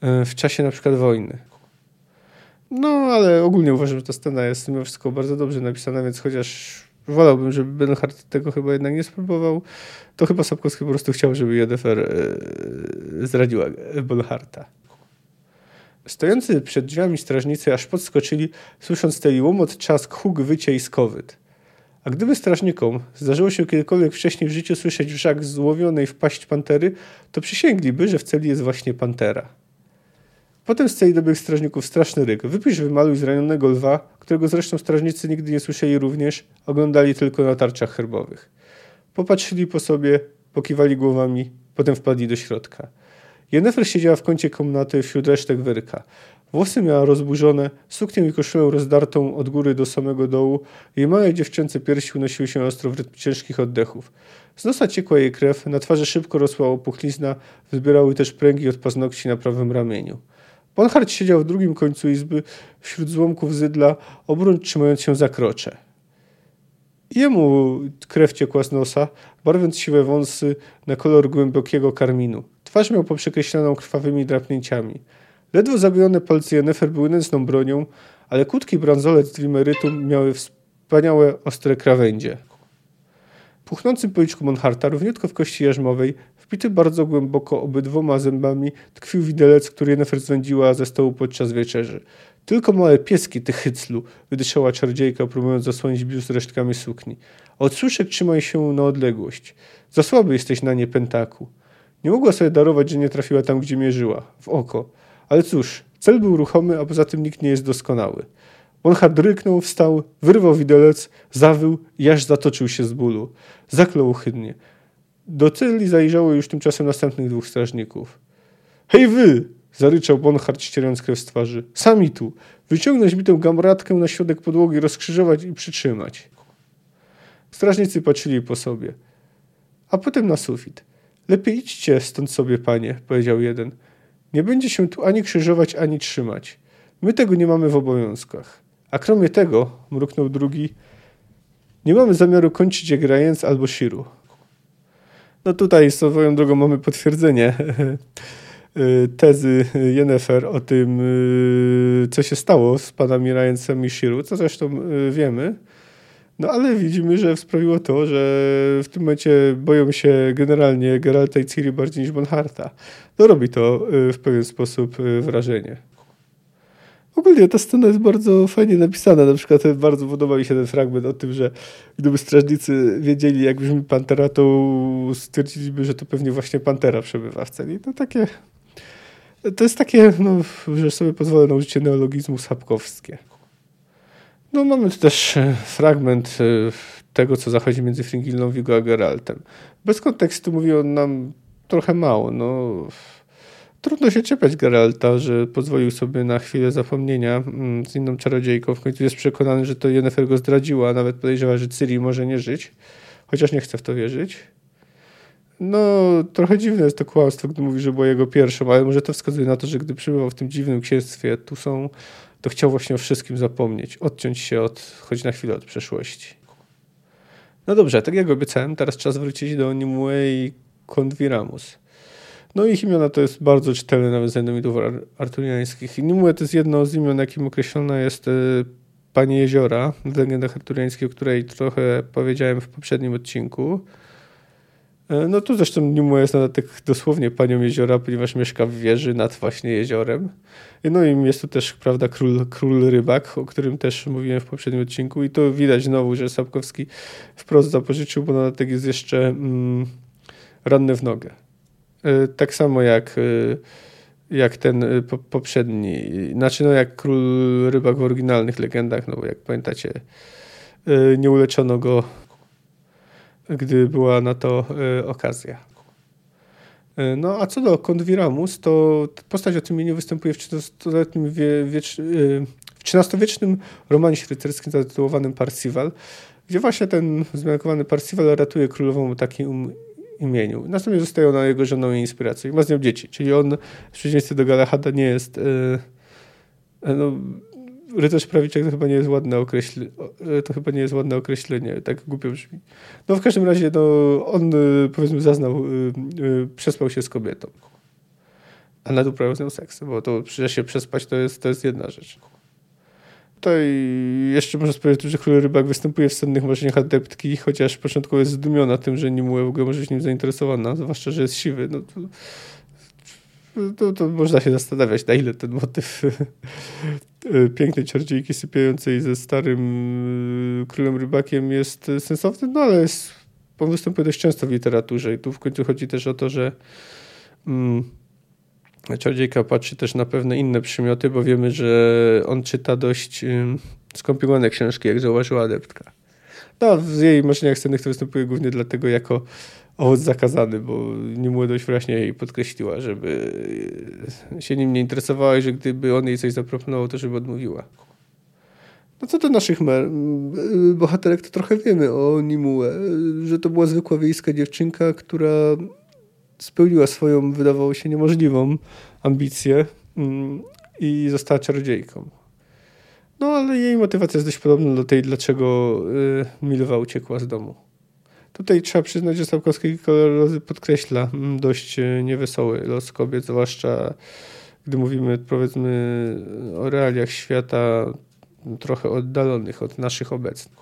e, w czasie na przykład wojny. No, ale ogólnie uważam, że ta scena jest mimo wszystko bardzo dobrze napisana, więc chociaż wolałbym, żeby Benhart tego chyba jednak nie spróbował, to chyba Sapkowski po prostu chciał, żeby Jedefer e, zradziła Benharta. Stojący przed drzwiami strażnicy aż podskoczyli, słysząc ten łomot, czask, huk, wycie i skowyt. A gdyby strażnikom zdarzyło się kiedykolwiek wcześniej w życiu słyszeć wrzak złowionej w paść pantery, to przysięgliby, że w celi jest właśnie pantera. Potem z celi dobiegł strażników straszny ryk. Wypisz wymaluj zranionego lwa, którego zresztą strażnicy nigdy nie słyszeli również, oglądali tylko na tarczach herbowych. Popatrzyli po sobie, pokiwali głowami, potem wpadli do środka. Jennefer siedziała w kącie komnaty wśród resztek wyrka. Włosy miała rozburzone, suknię i koszulę rozdartą od góry do samego dołu. Jej małe dziewczęce piersi unosiły się ostro w rytm ciężkich oddechów. Z nosa ciekła jej krew, na twarzy szybko rosła opuchlizna, wybierały też pręgi od paznokci na prawym ramieniu. Bonhart siedział w drugim końcu izby, wśród złomków zydla, obrącz trzymając się za krocze. Jemu krew ciekła z nosa, barwiąc siwe wąsy na kolor głębokiego karminu. Twarz miał poprzekreślaną krwawymi drapnięciami. Ledwo zagojone palce Jennefer były nędzną bronią, ale krótki bransolec z Dwimerytu miały wspaniałe, ostre krawędzie. puchnącym policzku Monharta, równiutko w kości jarzmowej, wbity bardzo głęboko obydwoma zębami, tkwił widelec, który Jennifer zwędziła ze stołu podczas wieczerzy. Tylko małe pieski, ty hyclu, wydyszała czarodziejka, próbując zasłonić biust resztkami sukni. Od suszek trzymaj się na odległość. Za słaby jesteś na nie, pentaku. Nie mogła sobie darować, że nie trafiła tam, gdzie mierzyła. W oko. Ale cóż, cel był ruchomy, a poza tym nikt nie jest doskonały. Bonhard ryknął, wstał, wyrwał widelec, zawył i aż zatoczył się z bólu. Zaklął chydnie. Do celi zajrzało już tymczasem następnych dwóch strażników. Hej wy! Zaryczał Bonhard, ścierając krew z twarzy. Sami tu. Wyciągnąć mi tę gamratkę na środek podłogi, rozkrzyżować i przytrzymać. Strażnicy patrzyli po sobie. A potem na sufit. Lepiej idźcie stąd sobie, panie, powiedział jeden. Nie będzie się tu ani krzyżować, ani trzymać. My tego nie mamy w obowiązkach. A kromie tego, mruknął drugi, nie mamy zamiaru kończyć jak Rajens albo Shiru. No tutaj swoją drogą mamy potwierdzenie y, tezy Jennefer o tym, y, co się stało z panami Ryensem i Shiru, co zresztą y, wiemy. No ale widzimy, że sprawiło to, że w tym momencie boją się generalnie Geralta i Ciri bardziej niż Bonharta. No robi to w pewien sposób wrażenie. Ogólnie ta scena jest bardzo fajnie napisana. Na przykład bardzo podoba mi się ten fragment o tym, że gdyby strażnicy wiedzieli, jak brzmi Pantera, to stwierdziliby, że to pewnie właśnie Pantera przebywa w celi. To takie... To jest takie, no, że sobie pozwolę na użycie neologizmu sapkowskie. No mamy tu też e, fragment e, tego, co zachodzi między Fringillą, Vigo a Geraltem. Bez kontekstu mówi on nam trochę mało. No Trudno się czepiać Geralta, że pozwolił sobie na chwilę zapomnienia mm, z inną czarodziejką. W końcu jest przekonany, że to Yennefer go zdradziła, nawet podejrzewa, że Ciri może nie żyć. Chociaż nie chce w to wierzyć. No, trochę dziwne jest to kłamstwo, gdy mówi, że była jego pierwszą, ale może to wskazuje na to, że gdy przebywał w tym dziwnym księstwie tu są, to chciał właśnie o wszystkim zapomnieć, odciąć się od, choć na chwilę od przeszłości. No dobrze, tak jak obiecałem, teraz czas wrócić do Nimue i Konviramus. No ich imiona to jest bardzo czytelne nawet z mitów arturiańskich. Nimue to jest jedno z imion, jakim określona jest e, Pani Jeziora w legendach arturiańskich, o której trochę powiedziałem w poprzednim odcinku. E, no tu zresztą Nimue jest na tak dosłownie Panią Jeziora, ponieważ mieszka w wieży nad właśnie jeziorem. No i jest tu też, prawda, król, król rybak, o którym też mówiłem w poprzednim odcinku i to widać znowu, że Sapkowski wprost zapożyczył, bo na jest jeszcze mm, ranny w nogę. Y, tak samo jak, jak ten poprzedni. Znaczy, no jak król rybak w oryginalnych legendach, no bo jak pamiętacie, nie uleczono go, gdy była na to okazja. No a co do Konwiramus, to postać o tym imieniu występuje w XIII-wiecznym romanie rycerskim zatytułowanym Parsival, gdzie właśnie ten zmiankowany Parsival ratuje królową takim imieniu. Następnie zostaje ona jego żoną i inspiracją i ma z nią dzieci. Czyli on w przeciwieństwie do Galahada nie jest yy, no, rycerz prawiczek to chyba nie jest ładne określenie. To chyba nie jest ładne określenie, tak głupio brzmi. No w każdym razie no, on powiedzmy zaznał, yy, przespał się z kobietą. A naduprawiał z nią seks, bo to przecież się przespać to jest, to jest jedna rzecz. Tutaj jeszcze można powiedzieć, że król rybak występuje w sennych marzeniach adeptki, chociaż początkowo jest zdumiona tym, że Nimue w ogóle może być nim zainteresowana, zwłaszcza, że jest siwy. No to, to, to można się zastanawiać, na ile ten motyw pięknej czarodziejki sypiającej ze starym y, królem rybakiem jest sensowny, no ale jest, on występuje dość często w literaturze i tu w końcu chodzi też o to, że mm, Czarodziejka patrzy też na pewne inne przymioty, bo wiemy, że on czyta dość skomplikowane książki, jak zauważyła adeptka. No, w jej marzeniach scennych to występuje głównie dlatego jako owoc zakazany, bo Nimue dość wyraźnie jej podkreśliła, żeby się nim nie interesowała i że gdyby on jej coś zaproponował, to żeby odmówiła. No co do naszych bohaterek, to trochę wiemy o Nimue, że to była zwykła wiejska dziewczynka, która spełniła swoją, wydawało się, niemożliwą ambicję mm, i została czarodziejką. No ale jej motywacja jest dość podobna do tej, dlaczego y, Milwa uciekła z domu. Tutaj trzeba przyznać, że Sapkowski kilka razy podkreśla mm, dość y, niewesoły los kobiet, zwłaszcza gdy mówimy powiedzmy o realiach świata trochę oddalonych od naszych obecnych.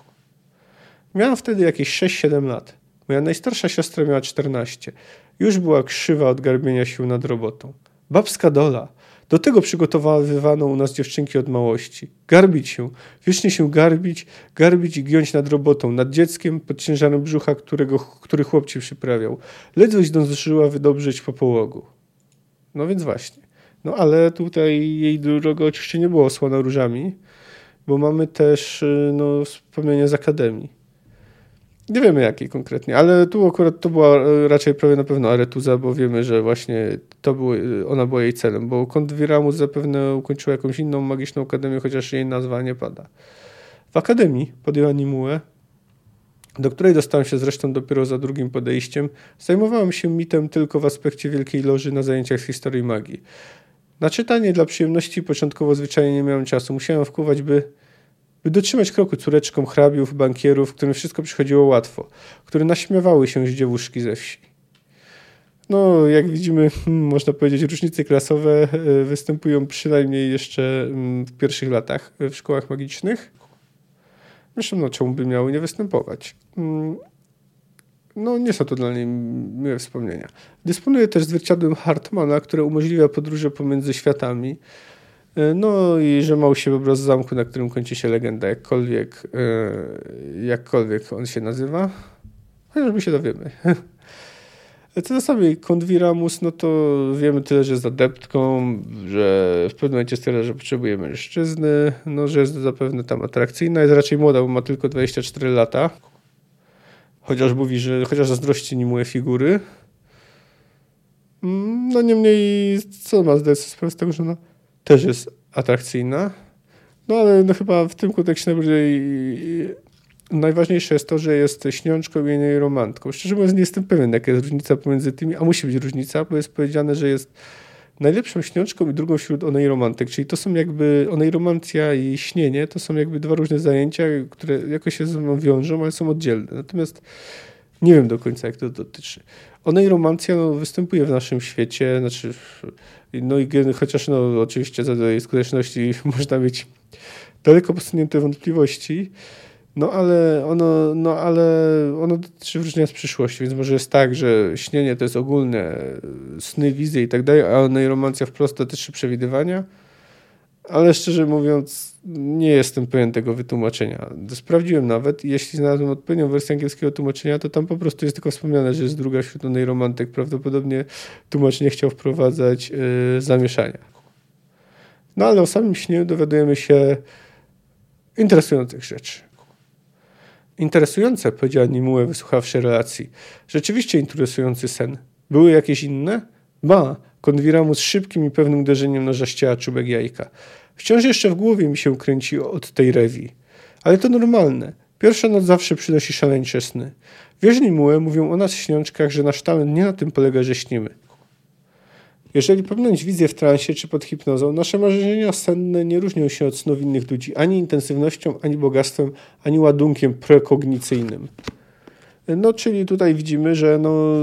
Miałam wtedy jakieś 6-7 lat. Moja najstarsza siostra miała 14. Już była krzywa od garbienia sił nad robotą. Babska dola. Do tego przygotowywano u nas dziewczynki od małości. Garbić się, wiecznie się garbić, garbić i giąć nad robotą, nad dzieckiem pod ciężarem brzucha, którego, który chłop ci przyprawiał. Ledwo zdążyła wydobrzeć po połogu. No więc właśnie. No ale tutaj jej droga oczywiście nie było osłona różami, bo mamy też y, no, wspomnienie z Akademii. Nie wiemy jakiej konkretnie, ale tu akurat to była e, raczej prawie na pewno Aretuza, bo wiemy, że właśnie to było, e, ona była jej celem, bo Kondwiramus zapewne ukończyła jakąś inną magiczną akademię, chociaż jej nazwa nie pada. W akademii podjęła Nimue, do której dostałem się zresztą dopiero za drugim podejściem, zajmowałem się mitem tylko w aspekcie Wielkiej Loży na zajęciach z historii magii. Na czytanie dla przyjemności początkowo zwyczajnie nie miałem czasu. Musiałem wkuwać, by by dotrzymać kroku córeczkom hrabiów, bankierów, którym wszystko przychodziło łatwo, które naśmiewały się z dziewuszki ze wsi. No, jak widzimy, hmm, można powiedzieć, różnice klasowe e, występują przynajmniej jeszcze mm, w pierwszych latach w szkołach magicznych. Zresztą, no, czemu by miały nie występować? Mm, no, nie są to dla niej miłe wspomnienia. Dysponuje też zwierciadłem Hartmana, które umożliwia podróże pomiędzy światami, E, no i że ma u siebie obraz zamku, na którym kończy się legenda, jakkolwiek, e, jakkolwiek on się nazywa. Chociaż my się dowiemy. Co do samej Konwiramus, no to wiemy tyle, że jest adeptką, że w pewnym momencie stwierdza, że potrzebuje mężczyzny, no, że jest zapewne tam atrakcyjna, jest raczej młoda, bo ma tylko 24 lata. Chociaż mówi, że chociaż zazdrości nim moje figury. Mm, no niemniej, co ma zdać sprawę z tego, że ona też jest atrakcyjna. No ale no chyba w tym kontekście najbardziej najważniejsze jest to, że jest śniączką i jej romantką. Szczerze mówiąc nie jestem pewien, jaka jest różnica pomiędzy tymi, a musi być różnica, bo jest powiedziane, że jest najlepszą śniączką i drugą wśród onej romantyk, czyli to są jakby onej romancja i śnienie, to są jakby dwa różne zajęcia, które jakoś się ze sobą wiążą, ale są oddzielne. Natomiast nie wiem do końca, jak to dotyczy. Onej romancja no, występuje w naszym świecie, znaczy no i chociaż no, oczywiście co do jej skuteczności można mieć daleko posunięte wątpliwości, no ale ono, no ale ono dotyczy wróżenia z przyszłości, więc może jest tak, że śnienie to jest ogólne, sny, wizje i tak dalej, a oneiromancja wprost dotyczy przewidywania, ale szczerze mówiąc nie jestem pewien tego wytłumaczenia. Sprawdziłem nawet jeśli znalazłem odpowiednią wersję angielskiego tłumaczenia, to tam po prostu jest tylko wspomniane, że jest druga wśród romantyk. Prawdopodobnie tłumacz nie chciał wprowadzać yy, zamieszania. No ale o samym śnie dowiadujemy się interesujących rzeczy. Interesujące, powiedziała Nimue, wysłuchawszy relacji. Rzeczywiście interesujący sen. Były jakieś inne? Ba, konwira mu z szybkim i pewnym uderzeniem noża ścięła czubek jajka. Wciąż jeszcze w głowie mi się kręci od tej rewi. Ale to normalne. Pierwsza noc zawsze przynosi szaleńcze sny. Wieżni mułe mówią o nas śniączkach, że nasz talent nie na tym polega, że śnimy. Jeżeli pominąć wizję w transie czy pod hipnozą, nasze marzenia senne nie różnią się od snów innych ludzi ani intensywnością, ani bogactwem, ani ładunkiem prekognicyjnym. No, czyli tutaj widzimy, że no,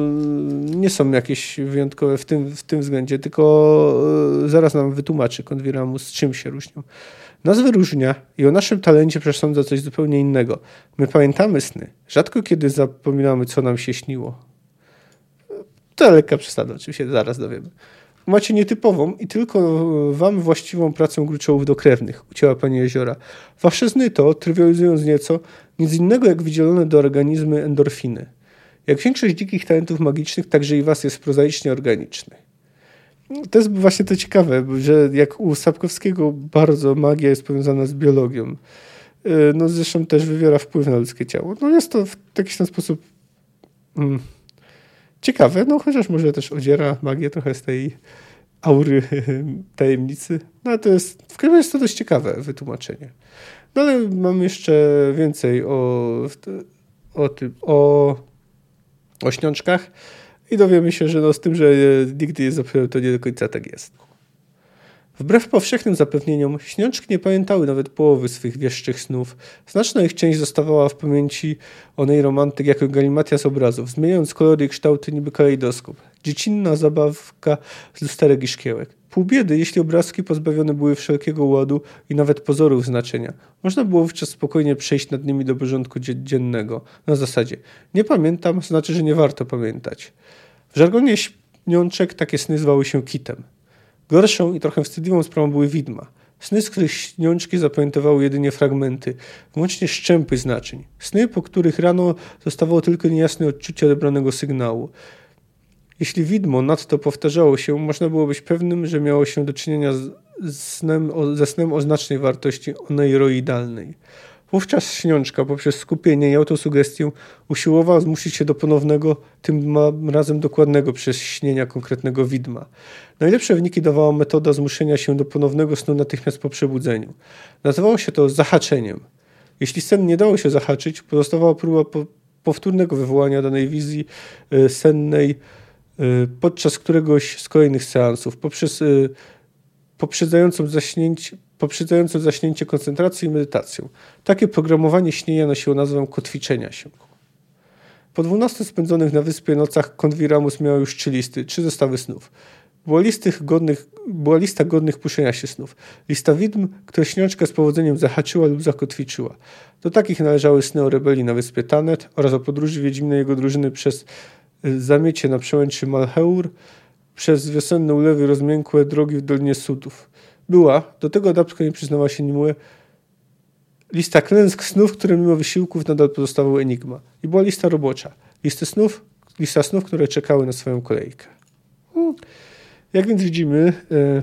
nie są jakieś wyjątkowe w tym, w tym względzie, tylko e, zaraz nam wytłumaczy Konwiramus, z czym się różnią. Nas wyróżnia i o naszym talencie przesądza coś zupełnie innego. My pamiętamy sny. Rzadko kiedy zapominamy, co nam się śniło. To lekka przesada, oczywiście zaraz dowiemy. Macie nietypową i tylko wam właściwą pracę gruczołów dokrewnych, ucięła pani jeziora. Wasze sny to, trywializując nieco, nic innego jak wydzielone do organizmy endorfiny. Jak większość dzikich talentów magicznych, także i was jest prozaicznie organiczny. To jest właśnie to ciekawe, że jak u Sapkowskiego bardzo magia jest powiązana z biologią. E, no zresztą też wywiera wpływ na ludzkie ciało. No jest to w jakiś ten sposób mm, ciekawe, no chociaż może też odziera magię trochę z tej aury tajemnicy. No to jest, w każdym razie jest to dość ciekawe wytłumaczenie. No ale mam jeszcze więcej o, o, tym, o, o śniączkach i dowiemy się, że no z tym, że nigdy nie zapomniałem, to nie do końca tak jest. Wbrew powszechnym zapewnieniom, śniączki nie pamiętały nawet połowy swych wieszczych snów. Znaczna ich część zostawała w pamięci onej romantyk jako galimatia z obrazów, zmieniając kolory i kształty niby kalejdoskop. Dziecinna zabawka z lusterek i szkiełek. Pół biedy, jeśli obrazki pozbawione były wszelkiego ładu i nawet pozorów znaczenia. Można było wówczas spokojnie przejść nad nimi do porządku dziennego. Na zasadzie nie pamiętam, znaczy, że nie warto pamiętać. W żargonie śniączek takie sny zwały się kitem. Gorszą i trochę wstydliwą sprawą były widma. Sny, z których śniączki zapamiętowały jedynie fragmenty, wyłącznie szczępy znaczeń. Sny, po których rano zostawało tylko niejasne odczucie odebranego sygnału. Jeśli widmo nadto powtarzało się, można było być pewnym, że miało się do czynienia z snem, ze snem o znacznej wartości oneiroidalnej. Wówczas śniączka poprzez skupienie i autosugestię usiłowała zmusić się do ponownego, tym razem dokładnego przez śnienia konkretnego widma. Najlepsze wyniki dawała metoda zmuszenia się do ponownego snu natychmiast po przebudzeniu. Nazywało się to zahaczeniem. Jeśli sen nie dało się zahaczyć, pozostawała próba po powtórnego wywołania danej wizji y, sennej y, podczas któregoś z kolejnych seansów poprzez y, poprzedzającą zaśnięcie, poprzedzającą zaśnięcie koncentracji i medytacją. Takie programowanie śnienia nosiło nazwę kotwiczenia się. Po 12 spędzonych na wyspie nocach Konwiramus miał już trzy listy, trzy zestawy snów. Była, godnych, była lista godnych puszczenia się snów. Lista widm, które śniączka z powodzeniem zahaczyła lub zakotwiczyła. Do takich należały sny o rebelii na wyspie Tanet oraz o podróży Wiedźmina jego drużyny przez y, zamiecie na przełęczy Malheur, przez wiosenne ulewy rozmiękłe drogi w Dolinie Sudów. Była, do tego adaptka nie przyznała się Nimue, lista klęsk snów, które mimo wysiłków nadal pozostawały enigma. I była lista robocza. Listy snów, lista snów, które czekały na swoją kolejkę. Hmm. Jak więc widzimy, e,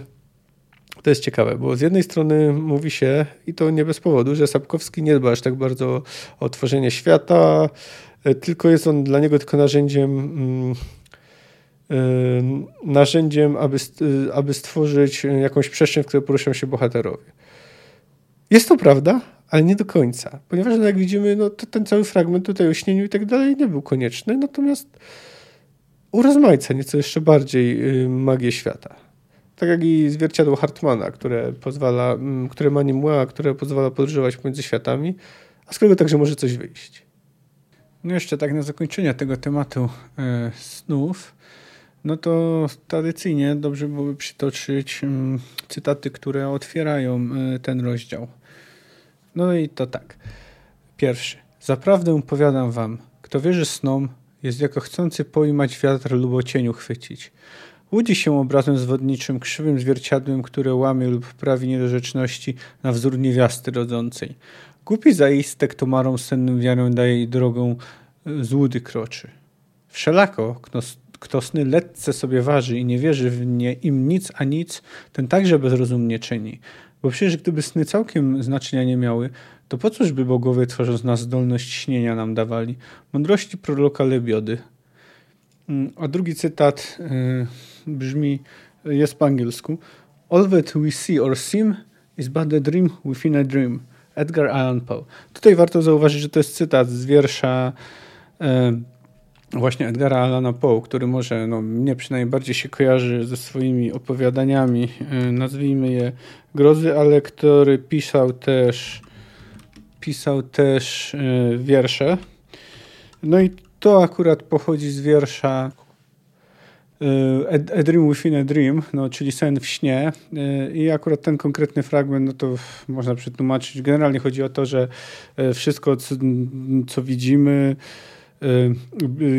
to jest ciekawe, bo z jednej strony mówi się, i to nie bez powodu, że Sapkowski nie dba aż tak bardzo o tworzenie świata, e, tylko jest on dla niego tylko narzędziem mm, narzędziem, aby, aby stworzyć jakąś przestrzeń, w której poruszają się bohaterowie. Jest to prawda, ale nie do końca, ponieważ no jak widzimy, no, to ten cały fragment tutaj o śnieniu i tak dalej nie był konieczny, natomiast urozmaica nieco jeszcze bardziej y, magię świata. Tak jak i zwierciadło Hartmana, które pozwala, mm, które ma nimła, które pozwala podróżować pomiędzy światami, a z którego także może coś wyjść. No jeszcze tak na zakończenie tego tematu e, snów, no to tradycyjnie dobrze byłoby przytoczyć mm, cytaty, które otwierają e, ten rozdział. No i to tak. Pierwszy. Zaprawdę powiadam wam, kto wierzy snom, jest jako chcący pojmać wiatr lub o cieniu chwycić. Łudzi się obrazem zwodniczym, krzywym zwierciadłem, które łamie lub prawi niedorzeczności na wzór niewiasty rodzącej. Głupi zaiste, kto marom sennym wiarą daje i drogą e, złudy kroczy. Wszelako, kto, kto sny letce sobie waży i nie wierzy w nie im nic a nic, ten także bezrozumnie czyni. Bo przecież gdyby sny całkiem znaczenia nie miały, to po cóż by bogowie, tworząc nas zdolność śnienia, nam dawali? Mądrości proroka Lebiody. Mm, a drugi cytat yy, brzmi, jest po angielsku. All that we see or seem is but a dream within a dream. Edgar Allan Poe. Tutaj warto zauważyć, że to jest cytat z wiersza yy, właśnie Edgara Allana Poe, który może no, mnie przynajmniej bardziej się kojarzy ze swoimi opowiadaniami, yy, nazwijmy je grozy, ale który pisał też pisał też e, wiersze. No i to akurat pochodzi z wiersza e, A Dream Within a Dream, no, czyli sen w śnie. E, I akurat ten konkretny fragment, no to można przetłumaczyć. Generalnie chodzi o to, że wszystko, co, co widzimy,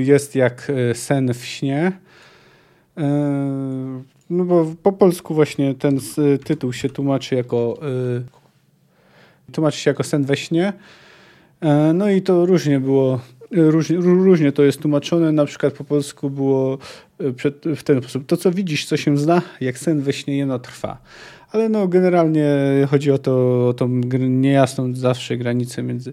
jest jak sen w śnie. No bo po polsku właśnie ten tytuł się tłumaczy jako tłumaczy się jako sen we śnie. E, no i to różnie było, różnie, różnie to jest tłumaczone. Na przykład po polsku było w ten sposób. To, co widzisz, co się zna, jak sen we śnie jeno trwa. Ale no generalnie chodzi o, to, o tą niejasną zawsze granicę między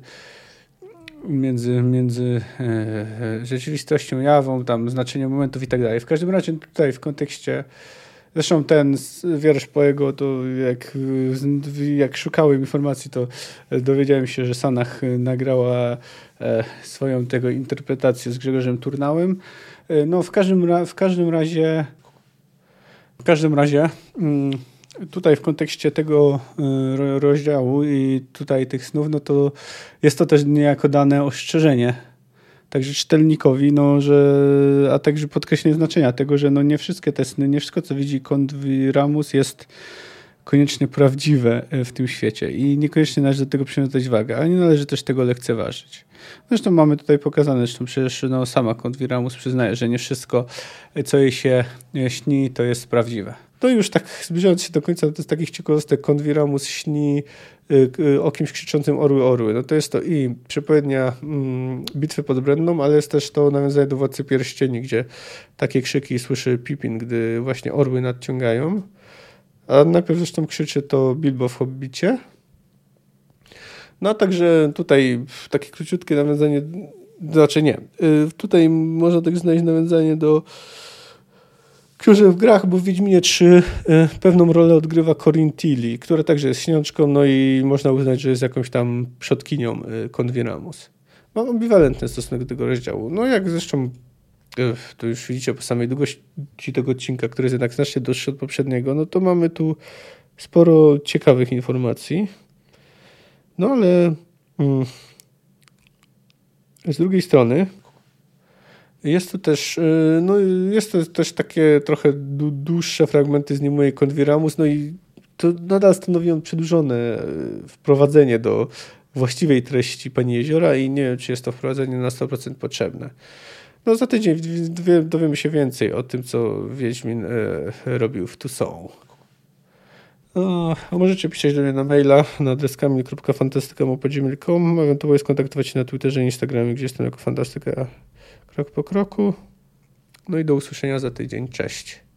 między, między e, rzeczywistością, jawą, tam znaczeniem momentów i tak dalej. W każdym razie tutaj w kontekście Zresztą ten wiersz Poego, to jak, jak szukałem informacji, to dowiedziałem się, że Sanach nagrała e, swoją tego interpretację z Grzegorzem Turnałem. E, no w każdym, w każdym razie w każdym razie mm, Tutaj w kontekście tego y, rozdziału i tutaj tych snów, no to jest to też niejako dane ostrzeżenie. Także czytelnikowi, no, że, a także podkreślenie znaczenia tego, że no nie wszystkie te sny, nie wszystko co widzi Ramus jest koniecznie prawdziwe e, w tym świecie i niekoniecznie należy do tego przywiązać wagę, ale nie należy też tego lekceważyć. Zresztą mamy tutaj pokazane, zresztą przecież no, sama Konwiramus przyznaje, że nie wszystko, e, co jej się e, śni, to jest prawdziwe. No już tak zbliżając się do końca, to jest takich ciekawostek, Konwiramus śni o kimś krzyczącym orły, orły. No to jest to i przepowiednia mm, bitwy pod Brenną, ale jest też to nawiązanie do Władcy Pierścieni, gdzie takie krzyki słyszy Pippin, gdy właśnie orły nadciągają. A najpierw zresztą krzyczy to Bilbo w Hobbicie. No a także tutaj takie króciutkie nawiązanie, znaczy nie, y, tutaj można tak znaleźć nawiązanie do Książę w grach, bo w Wiedźminie 3 y, pewną rolę odgrywa Corin Tilly, która także jest śniączką, no i można uznać, że jest jakąś tam przodkinią Konwiramus. Mam ambiwalentny stosunek do tego rozdziału. No jak zresztą to już widzicie po samej długości tego odcinka, który jest jednak znacznie dłuższy od poprzedniego, no to mamy tu sporo ciekawych informacji. No ale mm, z drugiej strony jest tu też, y, no jest to też takie trochę dłuższe fragmenty z Nimue Conviramus, no i to nadal stanowi on przedłużone y, wprowadzenie do właściwej treści Pani Jeziora i nie wiem, czy jest to wprowadzenie na 100% potrzebne. No za tydzień dowiemy się więcej o tym, co Wiedźmin e, robił w Toussaint. No, możecie pisać do mnie na maila na adres.fantastyka.com ewentualnie skontaktować się na Twitterze i Instagramie, gdzie jestem jako fantastyka krok po kroku. No i do usłyszenia za tydzień. Cześć.